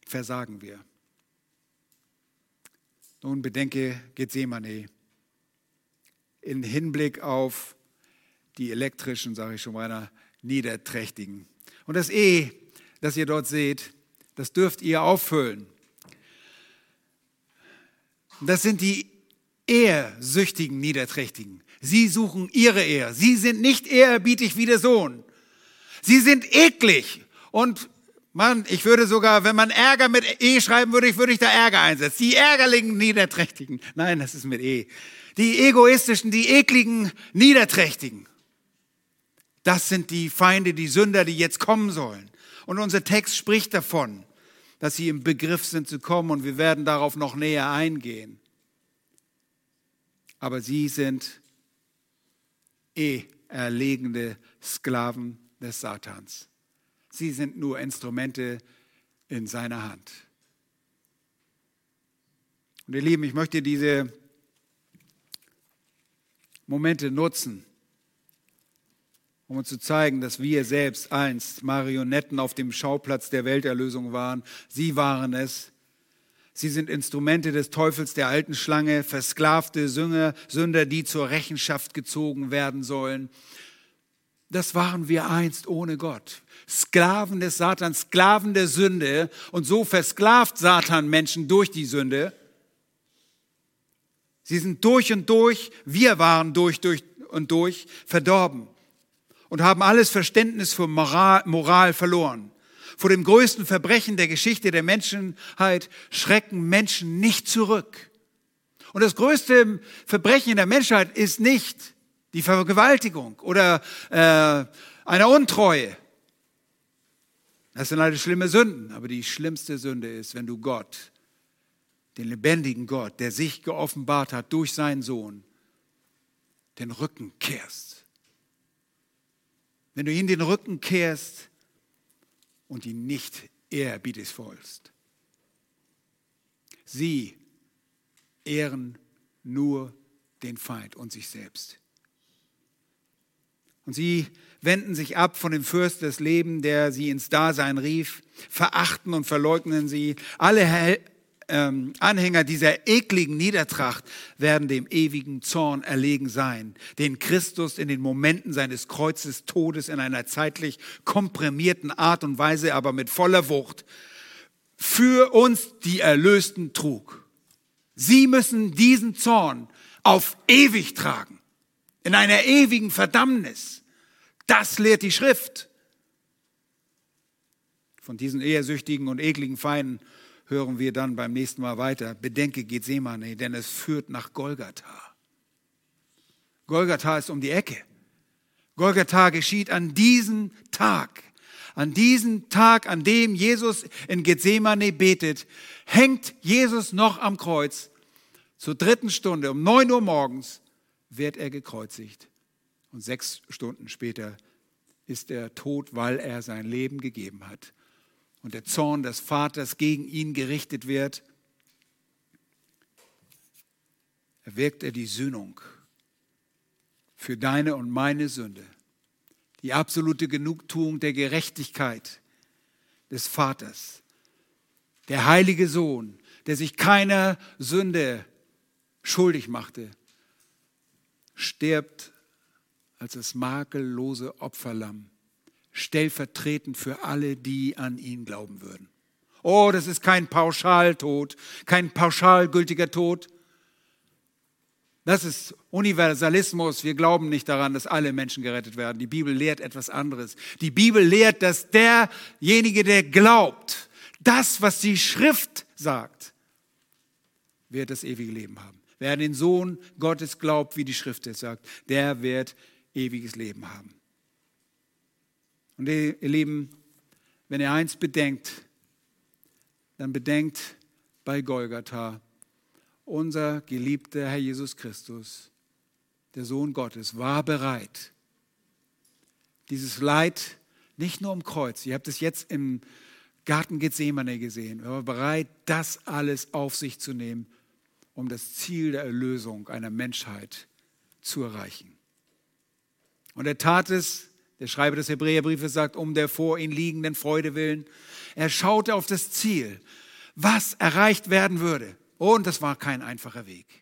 versagen wir. Nun bedenke Gethsemane in Hinblick auf die elektrischen, sage ich schon mal, Niederträchtigen. Und das E, das ihr dort seht, das dürft ihr auffüllen. Das sind die ehrsüchtigen Niederträchtigen. Sie suchen ihre Ehe. Sie sind nicht ehrerbietig wie der Sohn. Sie sind eklig. Und Mann, ich würde sogar, wenn man Ärger mit E schreiben würde, ich würde ich da Ärger einsetzen. Die ärgerlichen Niederträchtigen. Nein, das ist mit E. Die egoistischen, die ekligen Niederträchtigen. Das sind die Feinde, die Sünder, die jetzt kommen sollen. Und unser Text spricht davon, dass sie im Begriff sind zu kommen und wir werden darauf noch näher eingehen. Aber sie sind eh erlegende Sklaven des Satans. Sie sind nur Instrumente in seiner Hand. Und ihr Lieben, ich möchte diese Momente nutzen, um uns zu zeigen, dass wir selbst einst Marionetten auf dem Schauplatz der Welterlösung waren. Sie waren es, Sie sind Instrumente des Teufels, der alten Schlange, versklavte Sünder, Sünder, die zur Rechenschaft gezogen werden sollen. Das waren wir einst ohne Gott. Sklaven des Satans, Sklaven der Sünde. Und so versklavt Satan Menschen durch die Sünde. Sie sind durch und durch, wir waren durch, durch und durch verdorben und haben alles Verständnis für Moral, Moral verloren. Vor dem größten Verbrechen der Geschichte der Menschheit schrecken Menschen nicht zurück. Und das größte Verbrechen der Menschheit ist nicht die Vergewaltigung oder äh, eine Untreue. Das sind alle schlimme Sünden, aber die schlimmste Sünde ist, wenn du Gott, den lebendigen Gott, der sich geoffenbart hat durch seinen Sohn, den Rücken kehrst. Wenn du ihm den Rücken kehrst und ihn nicht ehrerbietisvollst. Sie ehren nur den Feind und sich selbst. Und sie wenden sich ab von dem Fürst des Lebens, der sie ins Dasein rief, verachten und verleugnen sie. Alle ähm, Anhänger dieser ekligen Niedertracht werden dem ewigen Zorn erlegen sein, den Christus in den Momenten seines Kreuzes Todes in einer zeitlich komprimierten Art und Weise, aber mit voller Wucht für uns die Erlösten trug. Sie müssen diesen Zorn auf ewig tragen, in einer ewigen Verdammnis. Das lehrt die Schrift. Von diesen ehrsüchtigen und ekligen Feinden hören wir dann beim nächsten Mal weiter. Bedenke Gethsemane, denn es führt nach Golgatha. Golgatha ist um die Ecke. Golgatha geschieht an diesem Tag. An diesem Tag, an dem Jesus in Gethsemane betet, hängt Jesus noch am Kreuz. Zur dritten Stunde, um neun Uhr morgens, wird er gekreuzigt. Und sechs Stunden später ist er tot, weil er sein Leben gegeben hat und der Zorn des Vaters gegen ihn gerichtet wird, erwirkt er die Sühnung für deine und meine Sünde, die absolute Genugtuung der Gerechtigkeit des Vaters, der heilige Sohn, der sich keiner Sünde schuldig machte, stirbt als das makellose Opferlamm stellvertretend für alle, die an ihn glauben würden. Oh, das ist kein Pauschaltod, kein pauschalgültiger Tod. Das ist Universalismus. Wir glauben nicht daran, dass alle Menschen gerettet werden. Die Bibel lehrt etwas anderes. Die Bibel lehrt, dass derjenige, der glaubt, das, was die Schrift sagt, wird das ewige Leben haben. Wer an den Sohn Gottes glaubt, wie die Schrift es sagt, der wird ewiges Leben haben. Und ihr Lieben, wenn ihr eins bedenkt, dann bedenkt bei Golgatha, unser geliebter Herr Jesus Christus, der Sohn Gottes, war bereit, dieses Leid nicht nur am Kreuz, ihr habt es jetzt im Garten Gethsemane gesehen, er war bereit, das alles auf sich zu nehmen, um das Ziel der Erlösung einer Menschheit zu erreichen. Und er tat es der Schreiber des Hebräerbriefes sagt, um der vor ihm liegenden Freude willen. Er schaute auf das Ziel, was erreicht werden würde. Und das war kein einfacher Weg.